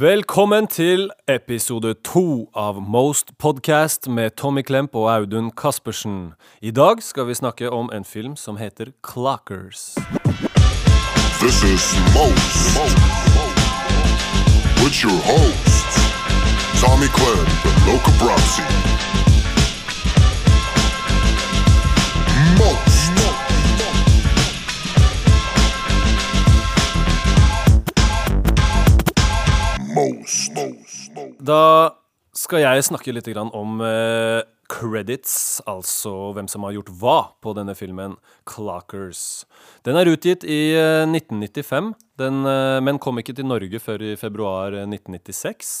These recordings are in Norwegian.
Velkommen til episode to av Most Podcast med Tommy Klemp og Audun Kaspersen. I dag skal vi snakke om en film som heter Clockers. This is Most. With your host, Tommy Klemp and Loka Brasi. Most. Da skal jeg snakke litt om eh, credits, altså hvem som har gjort hva på denne filmen Clockers. Den er utgitt i eh, 1995, den, eh, men kom ikke til Norge før i februar eh, 1996.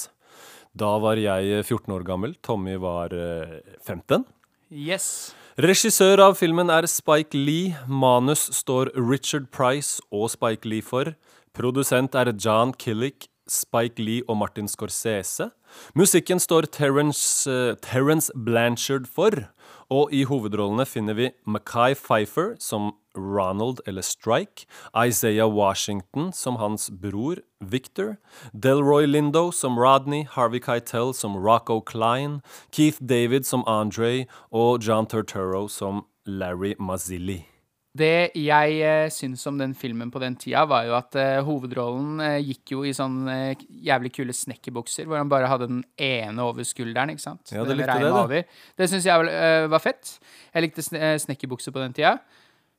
Da var jeg eh, 14 år gammel, Tommy var eh, 15. Yes. Regissør av filmen er Spike Lee. Manus står Richard Price og Spike Lee for. Produsent er John Killick, Spike Lee og Martin Scorsese. Musikken står Terence, uh, Terence Blanchard for. Og i hovedrollene finner vi Mackay Pfeiffer som Ronald eller Strike, Isaiah Washington som hans bror Victor, Delroy Lindo som Rodney, Harvey Keitel som Rocco Klein, Keith David som Andre og John Turturro som Larry Mazzilli. Det jeg eh, syns om den filmen på den tida, var jo at eh, hovedrollen eh, gikk jo i sånne eh, jævlig kule snekkerbukser, hvor han bare hadde den ene over skulderen, ikke sant? Ja, du Den likte det, da. over. Det syns jeg vel, eh, var fett. Jeg likte sne eh, snekkerbukser på den tida.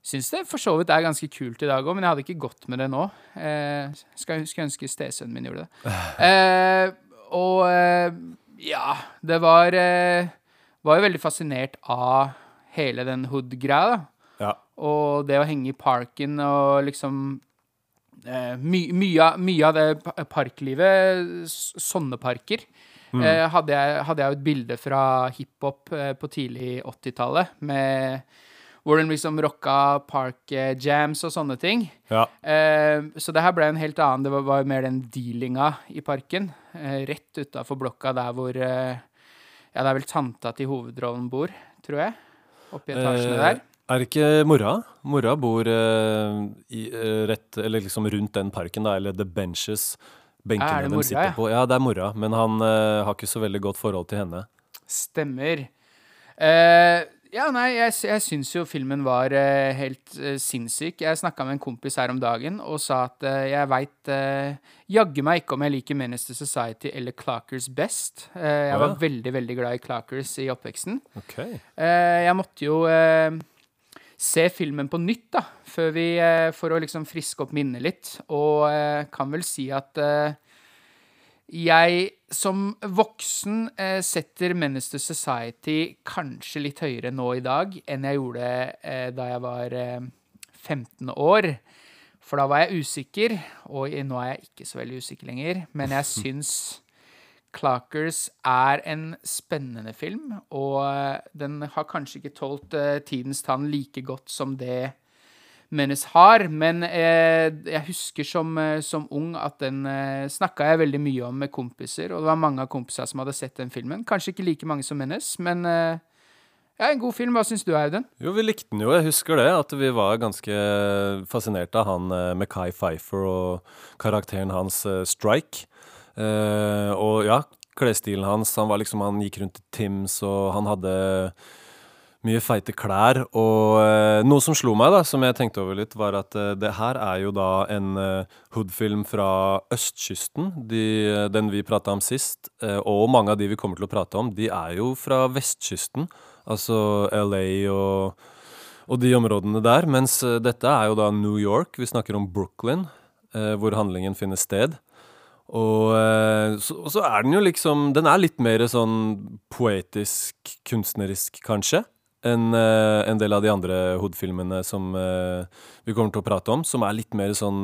Syns det for så vidt er ganske kult i dag òg, men jeg hadde ikke gått med det nå. Eh, skal, skulle ønske stesønnen min gjorde det. Eh, og eh, ja, det var eh, Var jo veldig fascinert av hele den hood-greia, da. Og det å henge i parken og liksom eh, my, mye, mye av det parklivet, sånne parker, eh, hadde, jeg, hadde jeg et bilde fra hiphop eh, på tidlig 80-tallet, med hvor den liksom rocka park eh, jams og sånne ting. Ja. Eh, så det her ble en helt annen Det var, var mer den dealinga i parken. Eh, rett utafor blokka der hvor eh, Ja, det er vel tanta til hovedrollen bor, tror jeg. Oppi etasjene Eh, der. Er ikke mora? Mora bor eh, i, eh, rett, eller liksom rundt den parken, da, eller The Benches. Benkene det de sitter på. Ja, det er mora, men han eh, har ikke så veldig godt forhold til henne. Stemmer. Eh, ja, nei, jeg, jeg syns jo filmen var eh, helt eh, sinnssyk. Jeg snakka med en kompis her om dagen og sa at jeg veit jaggu meg ikke om jeg liker Minister Society eller Clockers best. Jeg var ja. veldig, veldig glad i Clockers i oppveksten. Ok. Eh, jeg måtte jo se filmen på nytt, da, før vi, eh, for å liksom friske opp minnet litt. Og eh, kan vel si at eh, jeg som voksen setter Menace to Society kanskje litt høyere nå i dag enn jeg gjorde da jeg var eh, 15 år. For da var jeg usikker, og nå er jeg ikke så veldig usikker lenger. Men jeg syns Clockers er en spennende film, og eh, den har kanskje ikke tålt eh, tidens tann like godt som det Menace har, men eh, jeg husker som, som ung at den eh, snakka jeg veldig mye om med kompiser, og det var mange av kompisene som hadde sett den filmen. Kanskje ikke like mange som Menace, men ja, en god film. Hva syns du, Audun? Jo, vi likte den jo. Jeg husker det. At vi var ganske fascinert av han eh, Mackay Pfeiffer og karakteren hans Strike. Eh, og ja, klesstilen hans. Han liksom Han gikk rundt i Tims, og han hadde mye feite klær. Og uh, noe som slo meg, da, som jeg tenkte over litt, var at uh, det her er jo da en hood-film fra østkysten. De, den vi prata om sist, og mange av de vi kommer til å prate om, de er jo fra vestkysten. Altså LA og, og de områdene der. Mens dette er jo da New York. Vi snakker om Brooklyn, hvor handlingen finner sted. Og eh, og så er den jo liksom Den er litt mer sånn poetisk, kunstnerisk, kanskje, enn eh, en del av de andre hood-filmene som eh, vi kommer til å prate om, som er litt mer sånn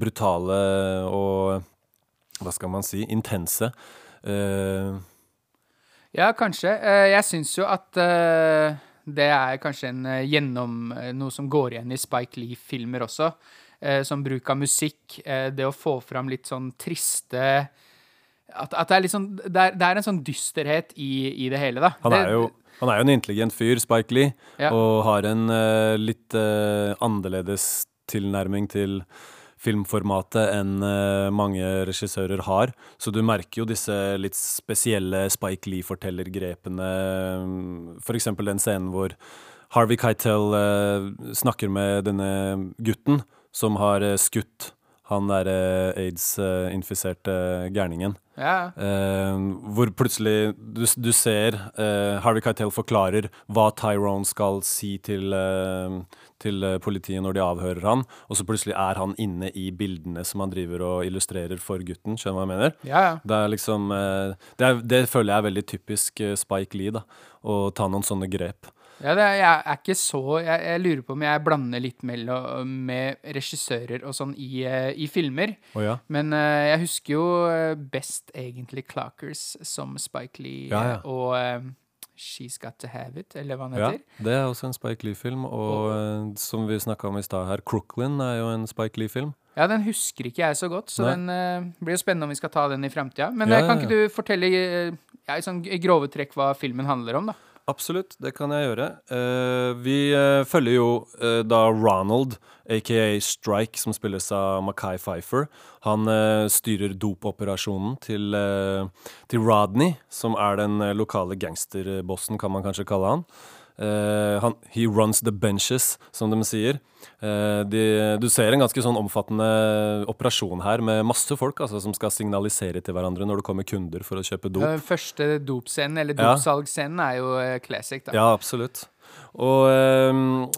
brutale og Hva skal man si? Intense. Uh, Ja, kanskje. Jeg syns jo at det er kanskje en gjennom noe som går igjen i Spike Lee-filmer også. Eh, Som bruk av musikk. eh, Det å få fram litt sånn triste At, at det er sånn det er, det er en sånn dysterhet i, i det hele, da. Han er jo han er jo en intelligent fyr, Spike Lee, Ja. og har en uh, litt uh, annerledes tilnærming til filmformatet enn uh, mange regissører har. Så du merker jo disse litt spesielle Spike Lee-fortellergrepene. For eksempel den scenen hvor Harvey Keitel snakker med denne gutten som har eh, skutt han derre aids-infiserte gærningen. Ja. Eh, hvor plutselig du, du ser eh, Harvey Keitel forklarer hva Tyrone skal si til, eh, til eh, politiet når de avhører han, og så plutselig er han inne i bildene som han driver og illustrerer for gutten. Skjønner du hva jeg mener? ja. Det liksom eh, det, er, det føler jeg er veldig typisk eh, Spike Lee, da. Å ta noen sånne grep. Ja, det er, jeg er ikke så jeg, jeg lurer på om jeg blander litt mellom, med regissører og sånn i, eh, i filmer. Oh, ja? Men uh, jeg husker jo eh, best egentlig Clockers som Spike Lee Ja, ja. og eh, She's Got To Have It, eller hva den Ja, det er også en Spike Lee-film. Og eh, som vi snakka om i stad her, Crooklyn er jo en Spike Lee-film. Ja, den husker ikke jeg så godt, så Nei. den uh, blir jo spennende om vi skal ta den i framtida. Men Ja, kan ikke du fortelle eh, ja, i sånn i grove trekk hva filmen handler om, da? Absolutt, det kan jeg gjøre. Eh, vi eh, følger jo eh, da Ronald, aka Strike, som spilles av Mackay Pfeiffer. Han styrer dopoperasjonen til, til Rodney, som er den lokale gangsterbossen, kan man kanskje kalle han. Eh, han. He runs the benches, som de sier. Uh, de, du ser en ganske sånn omfattende operasjon her, med masse folk altså, som skal signalisere til hverandre når det kommer kunder for å kjøpe dop. Den første dopscenen, eller Ja. er jo eh, classic, da. Ja, absolutt. Og um,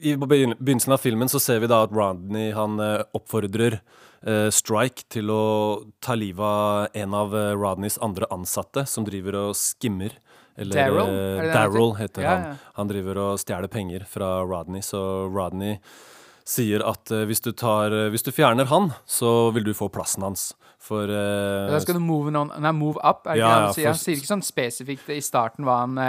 i begynnelsen av filmen så ser vi da at Rodney han eh, oppfordrer eh, Strike til å ta livet av en av eh, Rodneys andre ansatte som driver og skimmer. Eller Daryl, eh, er heter? Ja, han. Han driver og stjeler penger fra Rodney, så Rodney sier at uh, hvis, du tar, uh, hvis du fjerner han, så vil du få plassen hans. For uh, Da skal du move, on, nei, move up, er det Ja, det han sier? Han sier ikke sånn spesifikt i starten hva han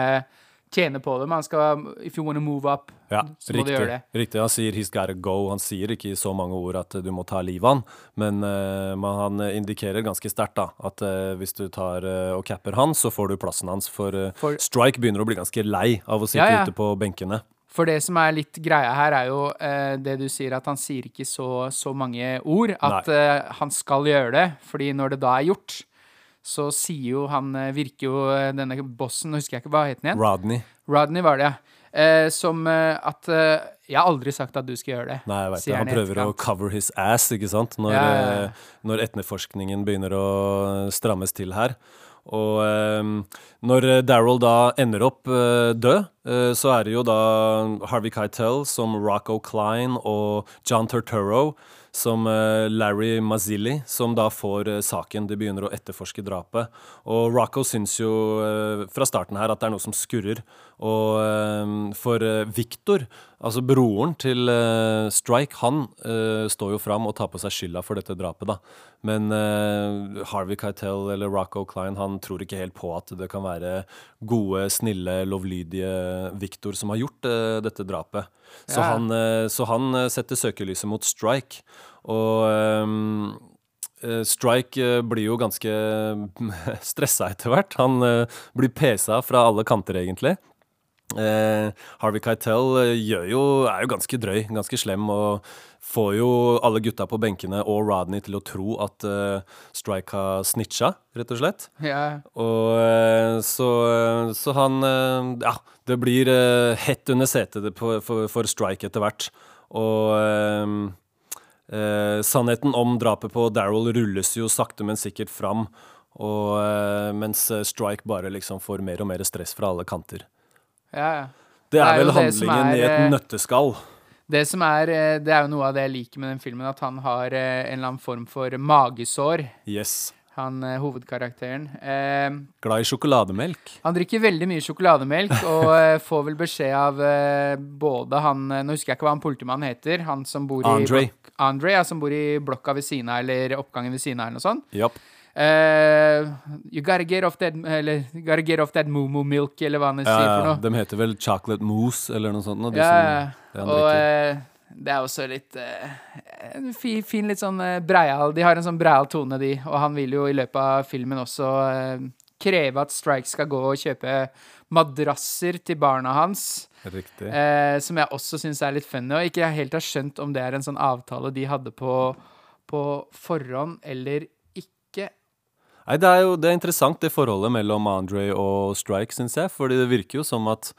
tjener på det, men han skal If you wanna move up, Ja, så må du gjøre det. riktig. Han sier 'he's gotta go'. Han sier ikke i så mange ord at du må ta livet av han, men, uh, han indikerer ganske sterkt da, at uh, hvis du tar uh, og capper han, så får du plassen hans. For, For- Strike begynner å bli ganske lei av å sitte Ja, ja. ute på benkene. For det som er litt greia her, er jo eh, det du sier, at han sier ikke så, så mange ord. At eh, han skal gjøre det, fordi når det da er gjort, så sier jo han eh, Virker jo eh, denne bossen Nå husker jeg ikke hva het den igjen. Rodney. Rodney var det, ja. Eh, som eh, at Jeg har aldri sagt at du skal gjøre det. Nei, jeg vet det. Han prøver å cover his ass, ikke sant? Når, Ja, ja, ja. når etterforskningen begynner å strammes til her. Og eh, når Daryl da ender opp eh, død, eh, så er det jo da Harvey Keitel som Rocco Klein og John Turturro som eh, Larry Mazzilli, som da får eh, saken. De begynner å etterforske drapet. Og Rocco syns jo eh, fra starten her at det er noe som skurrer. Og eh, for Viktor, Victor, altså broren til eh, Strike, han eh, står jo fram og tar på seg skylda for dette drapet, da. Men eh, Harvey Keitel eller Rocco Klein, han tror ikke helt på at det kan være gode, snille, lovlydige Victor som har gjort eh, dette drapet. Så Ja. han, eh, så han eh, setter søkelyset mot Strike. Og ehm, eh, Strike eh, blir jo ganske stressa etter hvert. Han eh, blir pesa fra alle kanter, egentlig. Eh, Harvey Keitel eh, jo, er jo ganske drøy, ganske slem, og får jo alle gutta på benkene og Rodney til å tro at eh, Strike har snitcha, rett og slett. Ja, Og eh, så, så han eh, Ja, det blir eh, hett under setet på- for, for Strike etter hvert. Og eh, eh, sannheten om drapet på Daryl rulles jo sakte, men sikkert fram. Og eh, mens eh, Strike bare liksom får mer og mer stress fra alle kanter. Ja, ja. Det Det er, er vel handlingen i er, et eh, nøtteskall. Det som er eh, Det er jo noe av det jeg liker med den filmen, at han har eh, en eller annen form for magesår, Yes. han hovedkarakteren. Eh, Glad i sjokolademelk. Han drikker veldig mye sjokolademelk og får vel beskjed av eh, både han Nå husker jeg ikke hva han politimannen heter. Han som bor i Andre. Blok, Andre, ja, som bor i blokka ved siden av, eller oppgangen ved siden av, eller noe sånt. Japp. Eh, you gotta get off that Eller you gotta get off that moo-moo milk, eller hva han sier for noe. de heter vel chocolate mousse eller noe sånt. Noe, De Ja, som, ja. og eh, det er også litt eh, en fin, fin, litt sånn uh, breial De har en sånn breial tone, de. Og han vil jo i løpet av filmen også uh, kreve at Strike skal gå og kjøpe madrasser til barna hans. Riktig. Som jeg også syns er litt funny, og ikke helt har skjønt om det er en sånn avtale de hadde på, på forhånd eller. Nei, det er jo det er interessant, det forholdet mellom Andre og Strike, syns jeg. Fordi det virker jo som at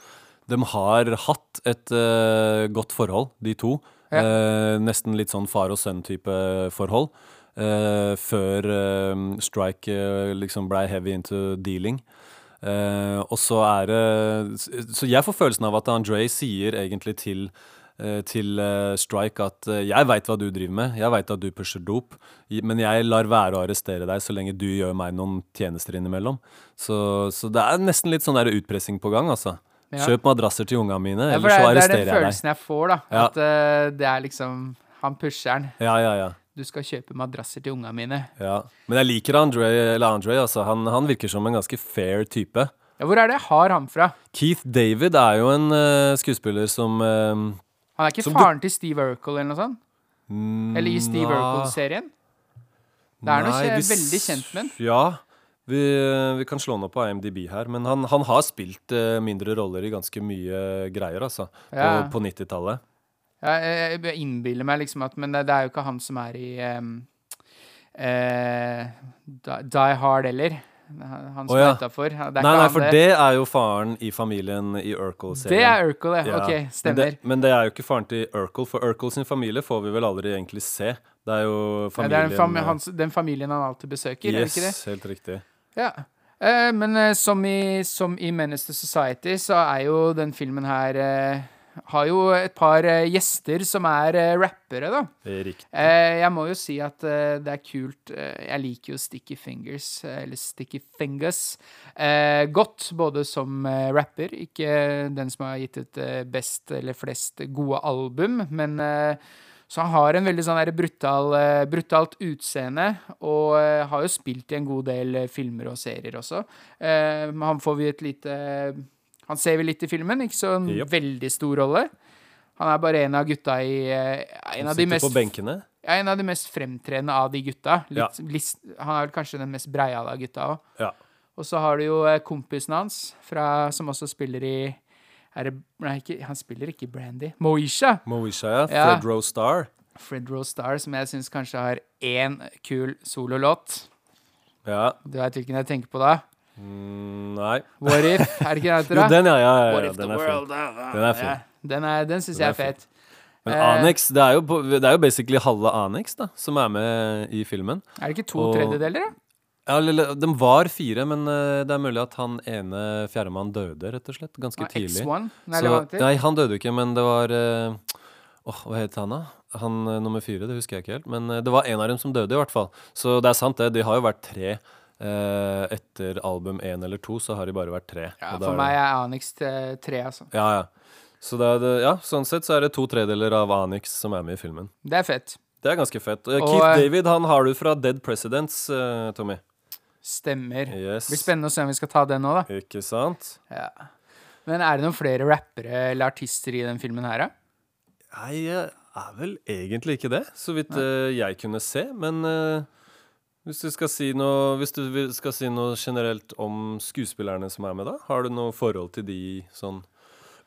de har hatt et uh, godt forhold, de to. Ja. Uh, nesten litt sånn far og sønn-type forhold. Uh, før Strike liksom blei heavy into dealing. Og så er det Så jeg får følelsen av at Andre sier egentlig til til eh, Strike at eh, 'jeg veit hva du driver med, jeg veit at du pusher dop', men jeg lar være å arrestere deg så lenge du gjør meg noen tjenester innimellom. Så, så det er nesten litt sånn der utpressing på gang, altså. Ja. Kjøp madrasser til ungene mine, Ja, eller så arresterer jeg deg. det er den følelsen jeg får, da. Ja. At uh, det er liksom Han pusheren. Ja, ja, ja. Du skal kjøpe madrasser til ungene mine. ja. Men jeg liker Andre, eller Andre altså. han, han virker som en ganske fair type. Ja, hvor er det jeg har ham fra? Keith David er jo en uh, skuespiller som eh, Han er ikke Som du- faren til Steve Urkel eller noe sånt? Eller i Steve Urkel-serien? Det er noe Nei, kje- vi s- veldig kjent med den. Ja. Vi, vi kan slå opp på IMDb her, men han, han har spilt uh, mindre roller i ganske mye greier, altså. Ja. På, på 90-tallet. Ja, jeg, innbiller meg liksom at Men det, det er jo ikke han som er i um, uh, Die Die Hard heller. Han som oh, ja. er utafor. Nei, nei, for det er jo faren i familien i Urkel-serien. Det er Urkel, ja. Ja, OK, Men stemmer. det, men det er jo ikke faren til Urkel, for Urkel sin familie får vi vel aldri egentlig se. Det er jo Ja, det familien er den, fam hans, den familien han alltid besøker, er det Yes, ikke det? helt riktig. Ja. Eh, men eh, som, i, som i Menace to Society, så er jo den filmen her eh, Har jo et par eh, gjester som er eh, rappere, da. Riktig. Eh, jeg må jo si at det er kult. Jeg liker jo Sticky Fingers, eller Sticky Fingers, godt. Både som rapper, ikke den som har gitt ut best eller flest gode album, men så han har en veldig sånn brutal, brutalt utseende, og har jo spilt i en god del filmer og serier også. Han får vi et lite Han ser vi litt i filmen, ikke så en yep. veldig stor rolle. Han er bare en av gutta i eh, En av mest ja, en av de mest fremtredende av de gutta. Litt, lis- han er vel kanskje den mest breiale av gutta òg. Ja. Og så har du jo eh, kompisen hans, fra, som også spiller i er det, Nei, ikke, han spiller ikke Brandy. Moisha! Moesha, ja. Ja. Fred Rose Star. Fred Rose Star, som jeg syns kanskje har én kul sololåt. Ja. Du veit hvilken jeg tenker på da? Mm, nei. What If? Er det ikke det heter? Jo, den, ja. ja, ja, What ja if den the er world Den er fin. Den er, den syns jeg er er fet. Men Eh, Annex, det er, jo det er jo basically halve Annex da, som er med i filmen. Er det ikke to Og- tredjedeler, da? Ja, De var fire, men eh, det er mulig at han ene fjerdemann døde, rett og slett. Ganske ah, tidlig. X1? Nei, Så, nei, han døde jo ikke, men det var Åh, oh, hva het han, da? Han eh, nummer fire, det husker jeg ikke helt. Men eh, det var en av dem som døde, i hvert fall. Så det er sant, det. De har jo vært tre. Eh, etter album én eller to, så har de bare vært tre. Ja, for meg er Anix tre, altså. Ja, ja. Så det det, ja, sånn sett så er det to tredeler av Anix som er med i filmen. Det er fett. Det er ganske fett. Eh, Og, Keith David han har du fra Dead Presidents, eh, Tommy. Stemmer. Yes. Det blir spennende å se om vi skal ta den nå, da. Ikke sant? Ja. Men er det noen flere rappere eller artister i den filmen her, da? Nei, jeg er vel egentlig ikke det, så vidt eh, jeg kunne se. Men hvis du skal si noe Hvis du skal si noe generelt om skuespillerne som er med, da? Har du noe forhold til de sånn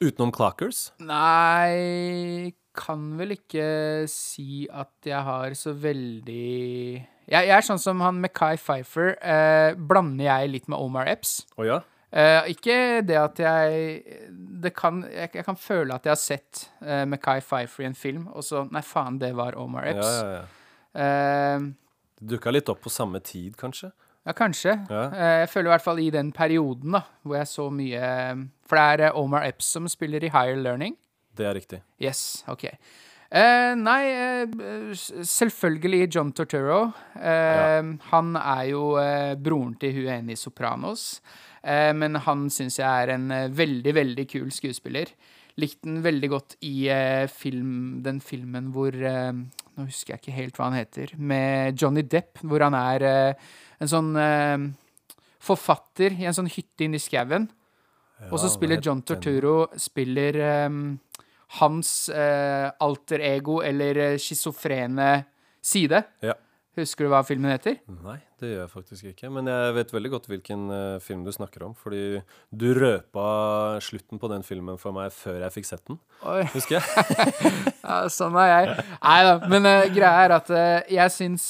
utenom Clockers? Nei Kan vel ikke si at jeg har så veldig Jeg, jeg er sånn som han Mackay Pfeiffer. Eh, blander jeg litt med Omar Epps. Oh, ja? Eh, ikke det at jeg Det kan Jeg, jeg kan føle at jeg har sett uh, Mackay Pfeiffer i en film, og så Nei, faen, det var Omar Epps. ja, ja. Eh, Det dukka litt opp på samme tid, kanskje? Ja, kanskje. Ja. Eh, Jeg føler i hvert fall i den perioden da, hvor jeg så mye For det er eh, Omar Epps som spiller i Higher Learning. Det er riktig. Yes, OK. Uh, nei, uh, selvfølgelig John Torturo. Eh, Han er jo eh, broren til hun ene i Sopranos. Eh, men han syns jeg er en eh, veldig, veldig kul skuespiller. Likte den veldig godt i eh, film, den filmen hvor eh, Nå husker jeg ikke helt hva han heter. Med Johnny Depp, hvor han er eh, en sånn eh, forfatter i en sånn hytte inni i Ja, Og så spiller John? Torturo spiller ehm, hans eh, alter ego, eller eh, schizofrene side. Ja. Husker du hva filmen heter? Nei, det gjør jeg faktisk ikke. Men jeg vet veldig godt hvilken uh, film du snakker om. Fordi du røpa slutten på den filmen for meg før jeg fikk sett den. Oi. Husker jeg? Ja, sånn er jeg. Nei da. Men uh, greia er at uh, jeg syns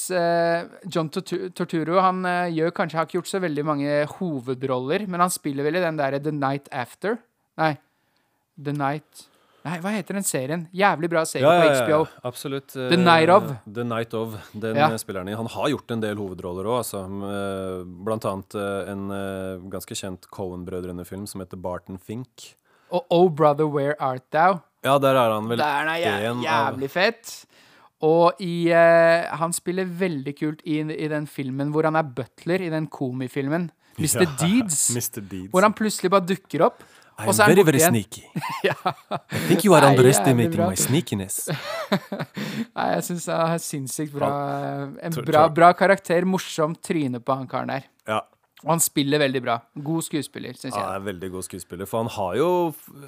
John Torturo han gjør kanskje har ikke gjort så veldig mange hovedroller, men han spiller vel i den derre The Night After. Nei. The Night Nei, hva heter den serien? Jævlig bra serie på HBO. absolutt. The Night of. The Night of, Den Ja. spilleren han har gjort en del hovedroller òg, altså. Eh, Blant annet eh, en eh, ganske kjent Cohen-brødrene-film som heter Barton Fink. Og Oh Brother, Where Art Thou? Ja, der er han vel Der er jæ en av jævlig fett. Og i uh, Han spiller veldig kult i, i den filmen hvor han er butler, i den komifilmen. Mr. Ja, Deeds. Mr. Deeds. Hvor han plutselig bare dukker opp. I'm og så er very, very sneaky. sneaky. I think you are er underestimating my sneakiness. Nei, jeg syns han er sinnssykt bra. En bra, bra karakter. Morsomt tryne på han karen der. Ja, Og han spiller veldig bra. God skuespiller, syns jeg. Ja, er veldig god skuespiller. For han har jo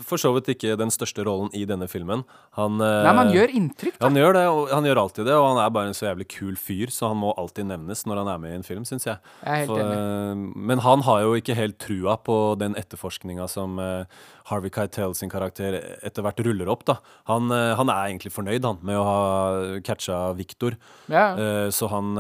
for så vidt ikke den største rollen i denne filmen. Han, eh, Nei, men han gjør inntrykk, da. Han gjør det, og han gjør alltid det, og han er bare en så jævlig kul fyr, så han må alltid nevnes når han er med i en film, syns jeg. Jeg er helt For, enig. eh, men han har jo ikke helt trua på den etterforskninga som eh, Harvey Keitel sin karakter etter hvert ruller opp. da. Han, han er egentlig fornøyd han, med å ha catcha Victor, Ja. Så han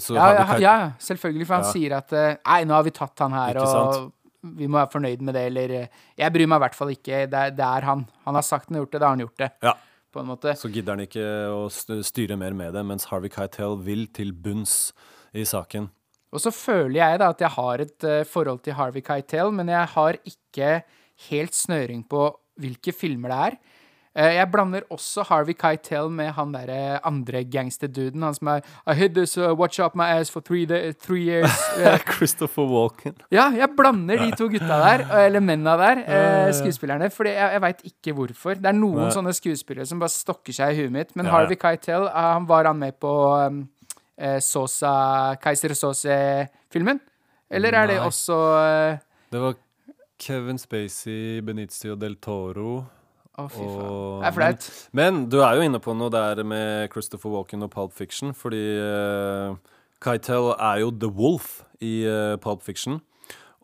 så Ja, ja, ja, selvfølgelig, for han sier at Nei, nå har vi tatt han her, og vi må være fornøyd med det, eller eh, Jeg bryr meg i hvert fall ikke. Det er, det er han. Han har sagt han har gjort det, da har han gjort det. Ja. På en måte. Så gidder han ikke å styre mer med det, mens Harvey Keitel vil til bunns i saken. Og så føler jeg da at jeg har et eh, forhold til Harvey Keitel, men jeg har ikke helt snøring på hvilke filmer det er. Eh, jeg blander også Harvey Keitel med han derre andre gangsterduden. Han som er I hid this uh, watch up my ass for three, day, three years. Christopher Walken. Ja, jeg blander de to gutta der, eller menna der, eh, skuespillerne, For jeg, jeg veit ikke hvorfor. Det er noen Nei. sånne skuespillere som bare stokker seg i huet mitt, men Ja, Harvey Keitel, eh, han var han med på um, eh, Sosa, Keiser Sose-filmen? Eller er det også uh, Det var Kevin Spacey, Benicio del Toro Å, fy faen. og Det er flaut. Men, men du er jo inne på noe der med Christopher Walken og Pulp Fiction, fordi uh, Keitel er jo The Wolf i uh, Pulp Fiction.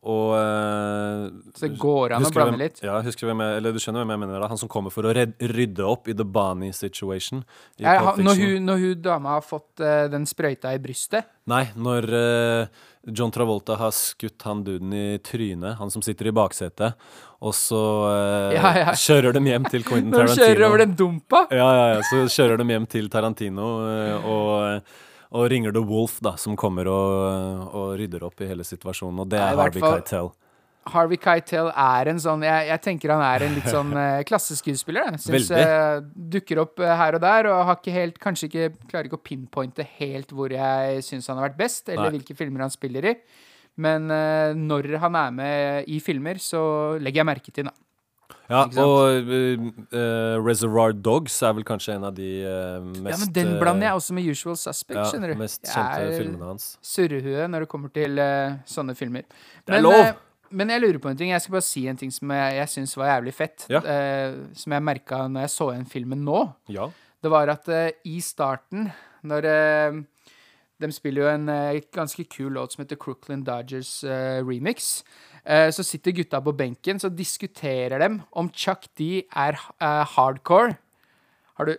Og uh, Så det går an å blande litt. Ja, husker hvem jeg, eller du skjønner hvem jeg mener da? Han som kommer for å red, rydde opp i The Bonnie situation. I Pulp når, hun, når hun dama har fått uh, den sprøyta i brystet Nei, når uh, John Travolta har skutt han duden i trynet, han som sitter i baksetet, og så Ja, ja. kjører de hjem til Quentin Når de kjører over den dumpa! Ja, ja, ja, så kjører de hjem til Tarantino og, og ringer The Wolf, da, som kommer og, og rydder opp i hele situasjonen. Og det er Harvey Keitel. Harvey Keitel er en sånn Jeg, jeg tenker han er en litt sånn eh, klasseskuespiller. Syns eh, dukker opp eh, her og der, og har ikke helt Kanskje ikke klarer ikke å pinpointe helt hvor jeg syns han har vært best, eller Nei. hvilke filmer han spiller i. Men eh, når han er med i filmer, så legger jeg merke til han. Ja, og eh, Reservoir Dogs er vel kanskje en av de uh, mest Ja, men den blander jeg også med Usual Suspect, ja, skjønner du. mest Jeg kjente er filmene hans. surrehue når det kommer til uh, sånne filmer. Det er Men, lov! men jeg lurer på en ting. Jeg skal bare si en ting som jeg, jeg syns var jævlig fett. Ja. som jeg merka når jeg så igjen filmen nå. Ja. Det var at i starten, når De spiller jo en eh, ganske kul låt som heter Crooklyn Dodgers eh, remix. Eh, så sitter gutta på benken, så diskuterer dem om Chuck D er hardcore. Har du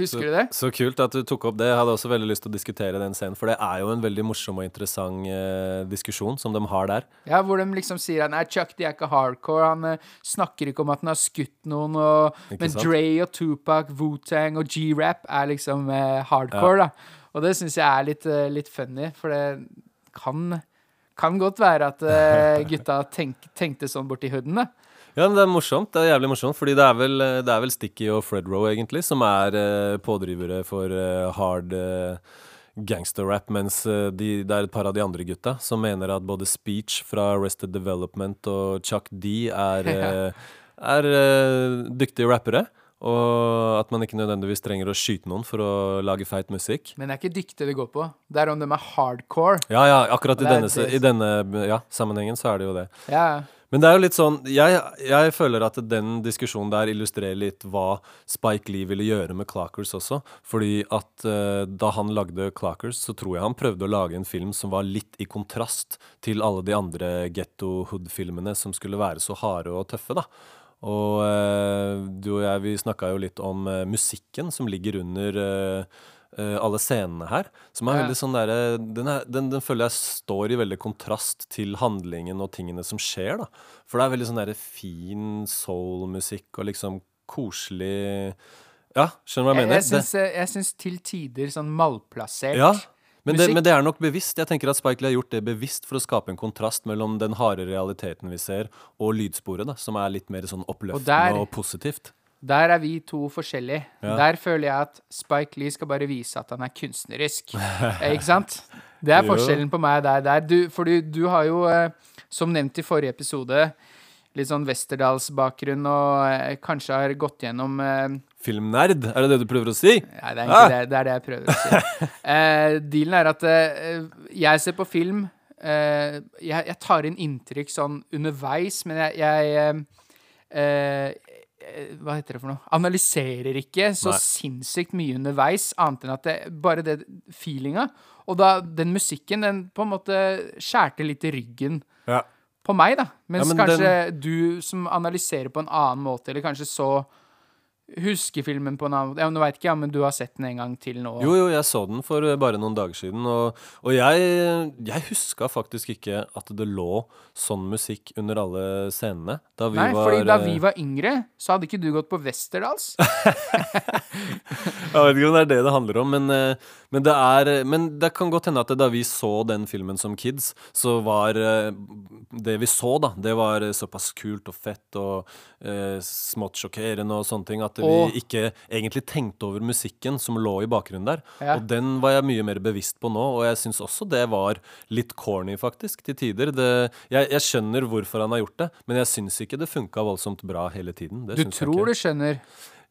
Husker du det? så kult at du tok opp det. Jeg hadde også veldig lyst til å diskutere den scenen, for det er jo en veldig morsom og interessant eh, diskusjon som de har der. Ja, Hvor de liksom sier at nei, Chuck D er ikke hardcore. Han eh, snakker ikke om at han har skutt noen. Og, men sant? Dre og Tupac, Wu-Tang og G-rap er liksom eh, hardcore, da. Og det syns jeg er litt, eh, litt funny, for det kan, kan godt være at eh, gutta tenk, tenkte sånn borti hooden, da. Ja, men det er morsomt. Det er jævlig morsomt, fordi det er vel, det er vel Sticky og Fred Roe, egentlig, som er eh, pådrivere for eh, hard eh, gangsterrap, mens de, det er et par av de andre gutta som mener at både Speech fra Arrested Development og Chuck D er, er dyktige rappere. Og at man ikke nødvendigvis trenger å skyte noen for å lage feit musikk. Men det er ikke dyktig det går på. Det er om de er hardcore. Ja, ja, akkurat i denne, i denne ja, sammenhengen så er det jo det. Ja, Men det er jo litt sånn jeg, jeg føler at den diskusjonen der illustrerer litt hva Spike Lee ville gjøre med Clockers også. Fordi at uh, da han lagde Clockers, så tror jeg han prøvde å lage en film som var litt i kontrast til alle de andre Getto Hood-filmene som skulle være så harde og tøffe, da. Og eh, du og jeg, vi snakka jo litt om eh, musikken som ligger under eh, alle scenene her. Som er veldig sånn derre den, den, den føler jeg står i veldig kontrast til handlingen og tingene som skjer, da. For det er veldig sånn derre fin soul-musikk og liksom koselig Ja, skjønner du hva jeg mener? jeg, syns, jeg syns til tider sånn malplassert. ja, men det, men det er nok bevisst. Jeg tenker at Spike Lee har gjort det bevisst for å skape en kontrast mellom den harde realiteten vi ser, og lydsporet, da, som er litt mer sånn oppløftende der- og positivt. Der er vi to forskjellige. Ja. Der føler jeg at Spike Lee skal bare vise at han er kunstnerisk. Eh, Ikke sant? Det er forskjellen på meg og deg der. Du, for du har jo, eh, som nevnt i forrige episode, litt sånn Westerdals-bakgrunn og eh, kanskje har gått gjennom Filmnerd, er det det du prøver å si? Nei, det er Ah! det. Det er det jeg prøver å si. Eh, dealen er at eh, jeg ser på film eh, jeg, jeg tar inn inntrykk sånn underveis, men jeg, jeg Hva heter det for noe? Analyserer ikke så Nei. sinnssykt mye underveis, annet enn at det, bare det feelinga. Og da den musikken, den på en måte skjærte litt i ryggen Ja. på meg, da. Mens Ja, men kanskje du som analyserer på en annen måte, eller kanskje så husker filmen på en annen måte ja, Nå veit ikke jeg, men du har sett den en gang til nå. Jo, jo, jeg så den for eh, bare noen dager siden, og, og jeg, jeg huska faktisk ikke at det lå sånn musikk under alle scenene. Da vi Nei, var fordi da eh, vi var yngre, så hadde ikke du gått på Westerdals. Jeg vet ikke om det er det det handler om, men, eh, men, det er, men det kan godt hende at da vi så den filmen som kids, så var eh, det vi så, da, det var såpass kult og fett og eh, smått sjokkerende og sånne ting, at vi Og- ikke egentlig tenkte over musikken som lå i bakgrunnen der. Ja. Og den var jeg mye mer bevisst på nå, og jeg syns også det var litt corny, faktisk, til tider. Det, jeg, jeg skjønner hvorfor han har gjort det, men jeg syns ikke det funka voldsomt bra hele tiden. Det Du tror du skjønner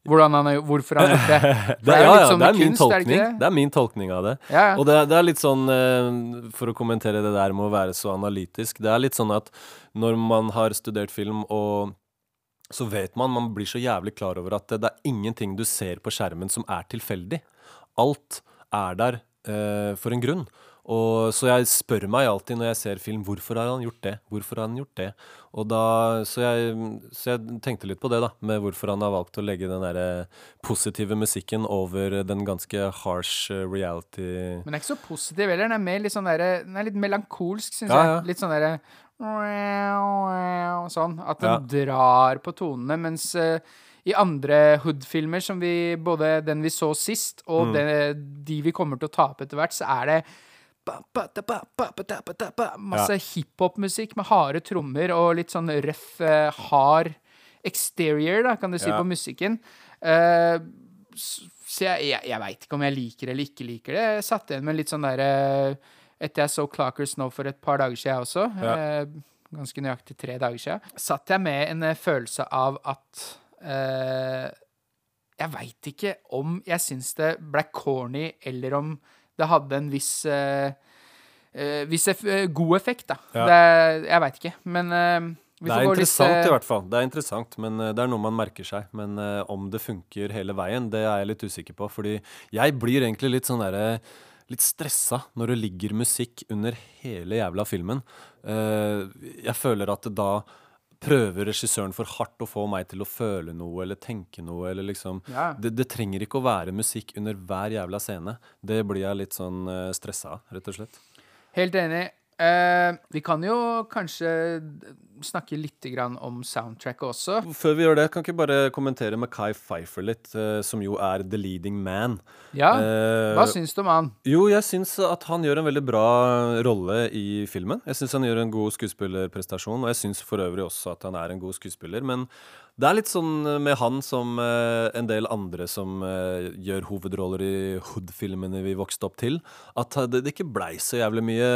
han har, hvorfor han har gjort det. Det, er, ja, ja, sånn det er min kunst, er tolkning. det? Det er min tolkning av det. Ja. Og det, er- det er litt sånn, eh, for å kommentere det der med å være så analytisk Det er litt sånn at når man har studert film, og så vet man Man blir så jævlig klar over at det, det er ingenting du ser på skjermen som er tilfeldig. Alt er der eh, for en grunn. Og Så jeg spør meg alltid når jeg ser film, hvorfor har han gjort det? Hvorfor har han gjort det? Og da, så, jeg, så jeg tenkte litt på det, da, med hvorfor han har valgt å legge den der positive musikken over den ganske harsh eh, reality Men den er ikke så positiv heller. Den er, mer litt sånn der, den er litt melankolsk, syns Ja, jeg. Litt sånn derre Sånn. At den Ja. drar på tonene. Mens uh, i andre Hood-filmer, som vi både den vi så sist, og Mm. det, de vi kommer til å tape etter hvert, så er det Masse hiphop-musikk med harde trommer og litt sånn røff, eh, hard exterior, da, kan du si, Ja. på musikken. Uh, så jeg, jeg, jeg veit ikke om jeg liker eller ikke liker det. Jeg satt igjen med litt sånn derre Etter jeg så Clockers nå for et par dager siden også, Ja. uh, ganske nøyaktig tre dager siden, satt jeg med en følelse av at Jeg veit ikke om jeg syns det ble corny, eller om det hadde en viss eh, viss eff eh, god effekt, da. Ja. Det, jeg veit ikke, men uh, Det er interessant, litt, i hvert fall. Det er interessant, men det er noe man merker seg. Men uh, om det funker hele veien, det er jeg litt usikker på. Fordi jeg blir egentlig litt sånn derre Litt stressa når det ligger musikk under hele jævla filmen. Uh, jeg føler at da prøver regissøren for hardt å få meg til å føle noe eller tenke noe. eller liksom Ja. det, det trenger ikke å være musikk under hver jævla scene. Det blir jeg litt sånn uh, stressa av, rett og slett. Helt enig. Eh, vi kan jo kanskje snakke litt grann om soundtracket også. Før vi gjør det, kan ikke bare kommentere Mackay Pfeiffer litt, eh, som jo er the leading man. Ja, Eh, hva syns du om han? Jo, jeg syns at han gjør en veldig bra rolle i filmen. Jeg syns han gjør en god skuespillerprestasjon, og jeg syns for øvrig også at han er en god skuespiller. Men det er litt sånn med han som eh, en del andre som eh, gjør hovedroller i Hood-filmene vi vokste opp til, at det, det ikke blei så jævlig mye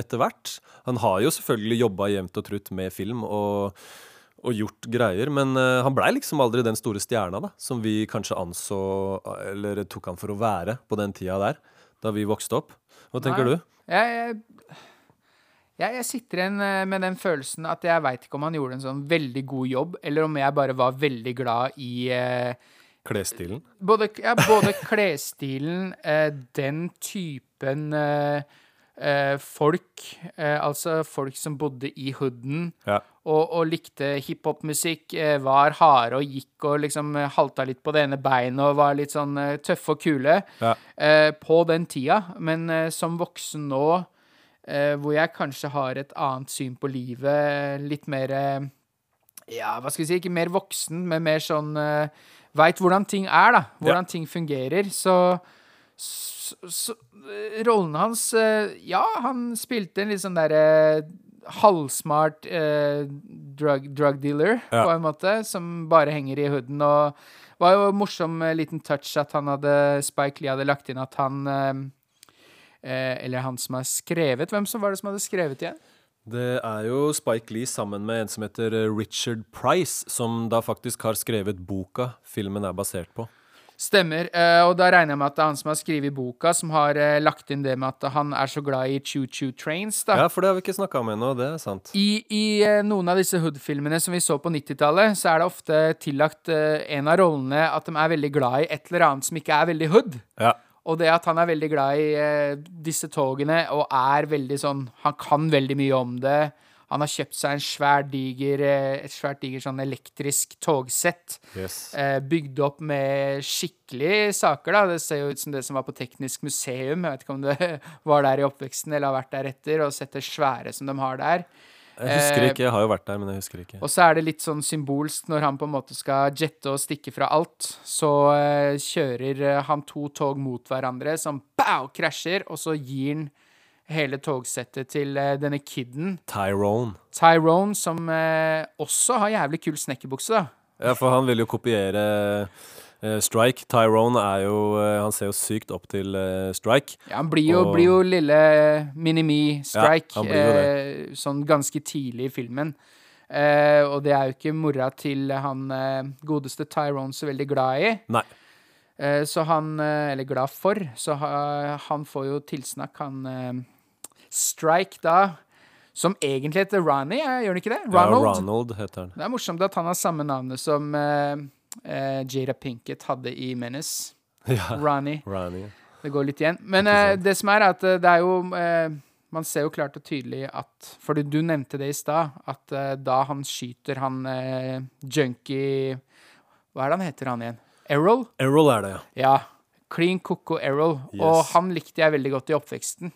etter hvert. Han har jo selvfølgelig jobba jevnt og trutt med film. og og gjort greier, men eh, han blei liksom aldri den store stjerna da, som vi kanskje anså, eller tok han for å være på den tida der, da vi vokste opp. Hva tenker Nei. du? Jeg, jeg, jeg, jeg sitter igjen eh, med den følelsen at jeg veit ikke om han gjorde en sånn veldig god jobb, eller om jeg bare var veldig glad i eh, Klesstilen. både, ja, både klesstilen, eh, den typen eh, eh, folk, eh, altså folk som bodde i hooden Ja. og, og likte hiphop-musikk, var harde og gikk og liksom halta litt på det ene beinet og var litt sånn tøffe og kule Ja. eh, på den tida. Men som voksen nå, hvor jeg kanskje har et annet syn på livet, litt mer eh, Ja, hva skal vi si, ikke mer voksen, men mer sånn uh, Veit hvordan ting er, da. Hvordan ting fungerer. Så, så, så eh, Rollen hans eh, Ja, han spilte en litt sånn derre halvsmart eh, drug, drug dealer, Ja. på en måte, som bare henger i hooden. Og det var jo en morsom eh, liten touch at han hadde Spike Lee hadde lagt inn at han eh, eh, Eller han som har skrevet Hvem som var det som hadde skrevet igjen? Det er jo Spike Lee sammen med en som heter eh, Richard Price, som da faktisk har skrevet boka filmen er basert på. Stemmer. eh, og da regner jeg med at det er han som har skrevet boka, som har eh, lagt inn det med at han er så glad i choo-choo trains. da. Ja, for det har vi ikke snakka om ennå, det er sant. I, i eh, noen av disse Hood-filmene som vi så på 90-tallet, så er det ofte tillagt eh, en av rollene at de er veldig glad i et eller annet som ikke er veldig hood. Ja. Og det at han er veldig glad i eh, disse togene og er veldig sånn Han kan veldig mye om det. Han har kjøpt seg en svær diger, eh, et svært diger sånn elektrisk togsett. Yes. Eh, bygd opp med skikkelige saker, da. Det ser jo ut som det som var på Teknisk museum. Jeg vet ikke om det var der i oppveksten eller har vært der etter, og sett det svære som de har der. Jeg husker ikke, jeg har jo vært der, men jeg husker ikke. Og så er det litt sånn symbolsk når han på en måte skal jette og stikke fra alt. Så eh, kjører eh, han to tog mot hverandre som pow, krasjer, og så gir han hele togsettet til eh, denne kiden, Tyrone. Tyrone, som eh, også har jævlig kul snekkerbukse, da. Ja, for han vil jo kopiere eh, Strike. Tyrone er jo eh, Han ser jo sykt opp til eh, Strike. Ja, han blir jo, Og- blir jo lille Mini-Me-strike Ja, eh, sånn ganske tidlig i filmen. Eh, og det er jo ikke mora til han eh, godeste Tyrone så veldig glad i. Nei. Eh, så han eh, Eller glad for. Så ha, han får jo tilsnakk, han eh, Strike, da. Som egentlig heter Ronny, eh, gjør han ikke det? Ja, Ronald. Ronald heter han. Det er morsomt at han har samme navnet som eh, eh, Jada Pinkett hadde i Menace. Ja. Ronny. Ronny. Det går litt igjen. Men eh, det som er, at eh, det er jo Man ser jo klart og tydelig at For du nevnte det i stad, at da han skyter han junkie Hva er det han heter, han igjen? Errol? Errol er det, ja. Ja. Clean Coco Errol. Og han likte jeg veldig godt i oppveksten.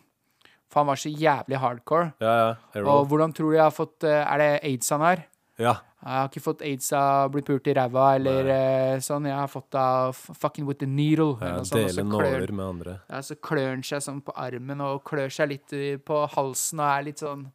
For han var så jævlig hardcore. Ja, ja. Og hvordan tror du jeg har fått Er det aids han har? Ja. Jeg har ikke fått aids av å bli pult i ræva eller eh, sånn. Jeg har fått av fucking with the needle. ja Dele nåler med andre. Ja, så klør han seg sånn på armen og klør seg litt på halsen og er litt sånn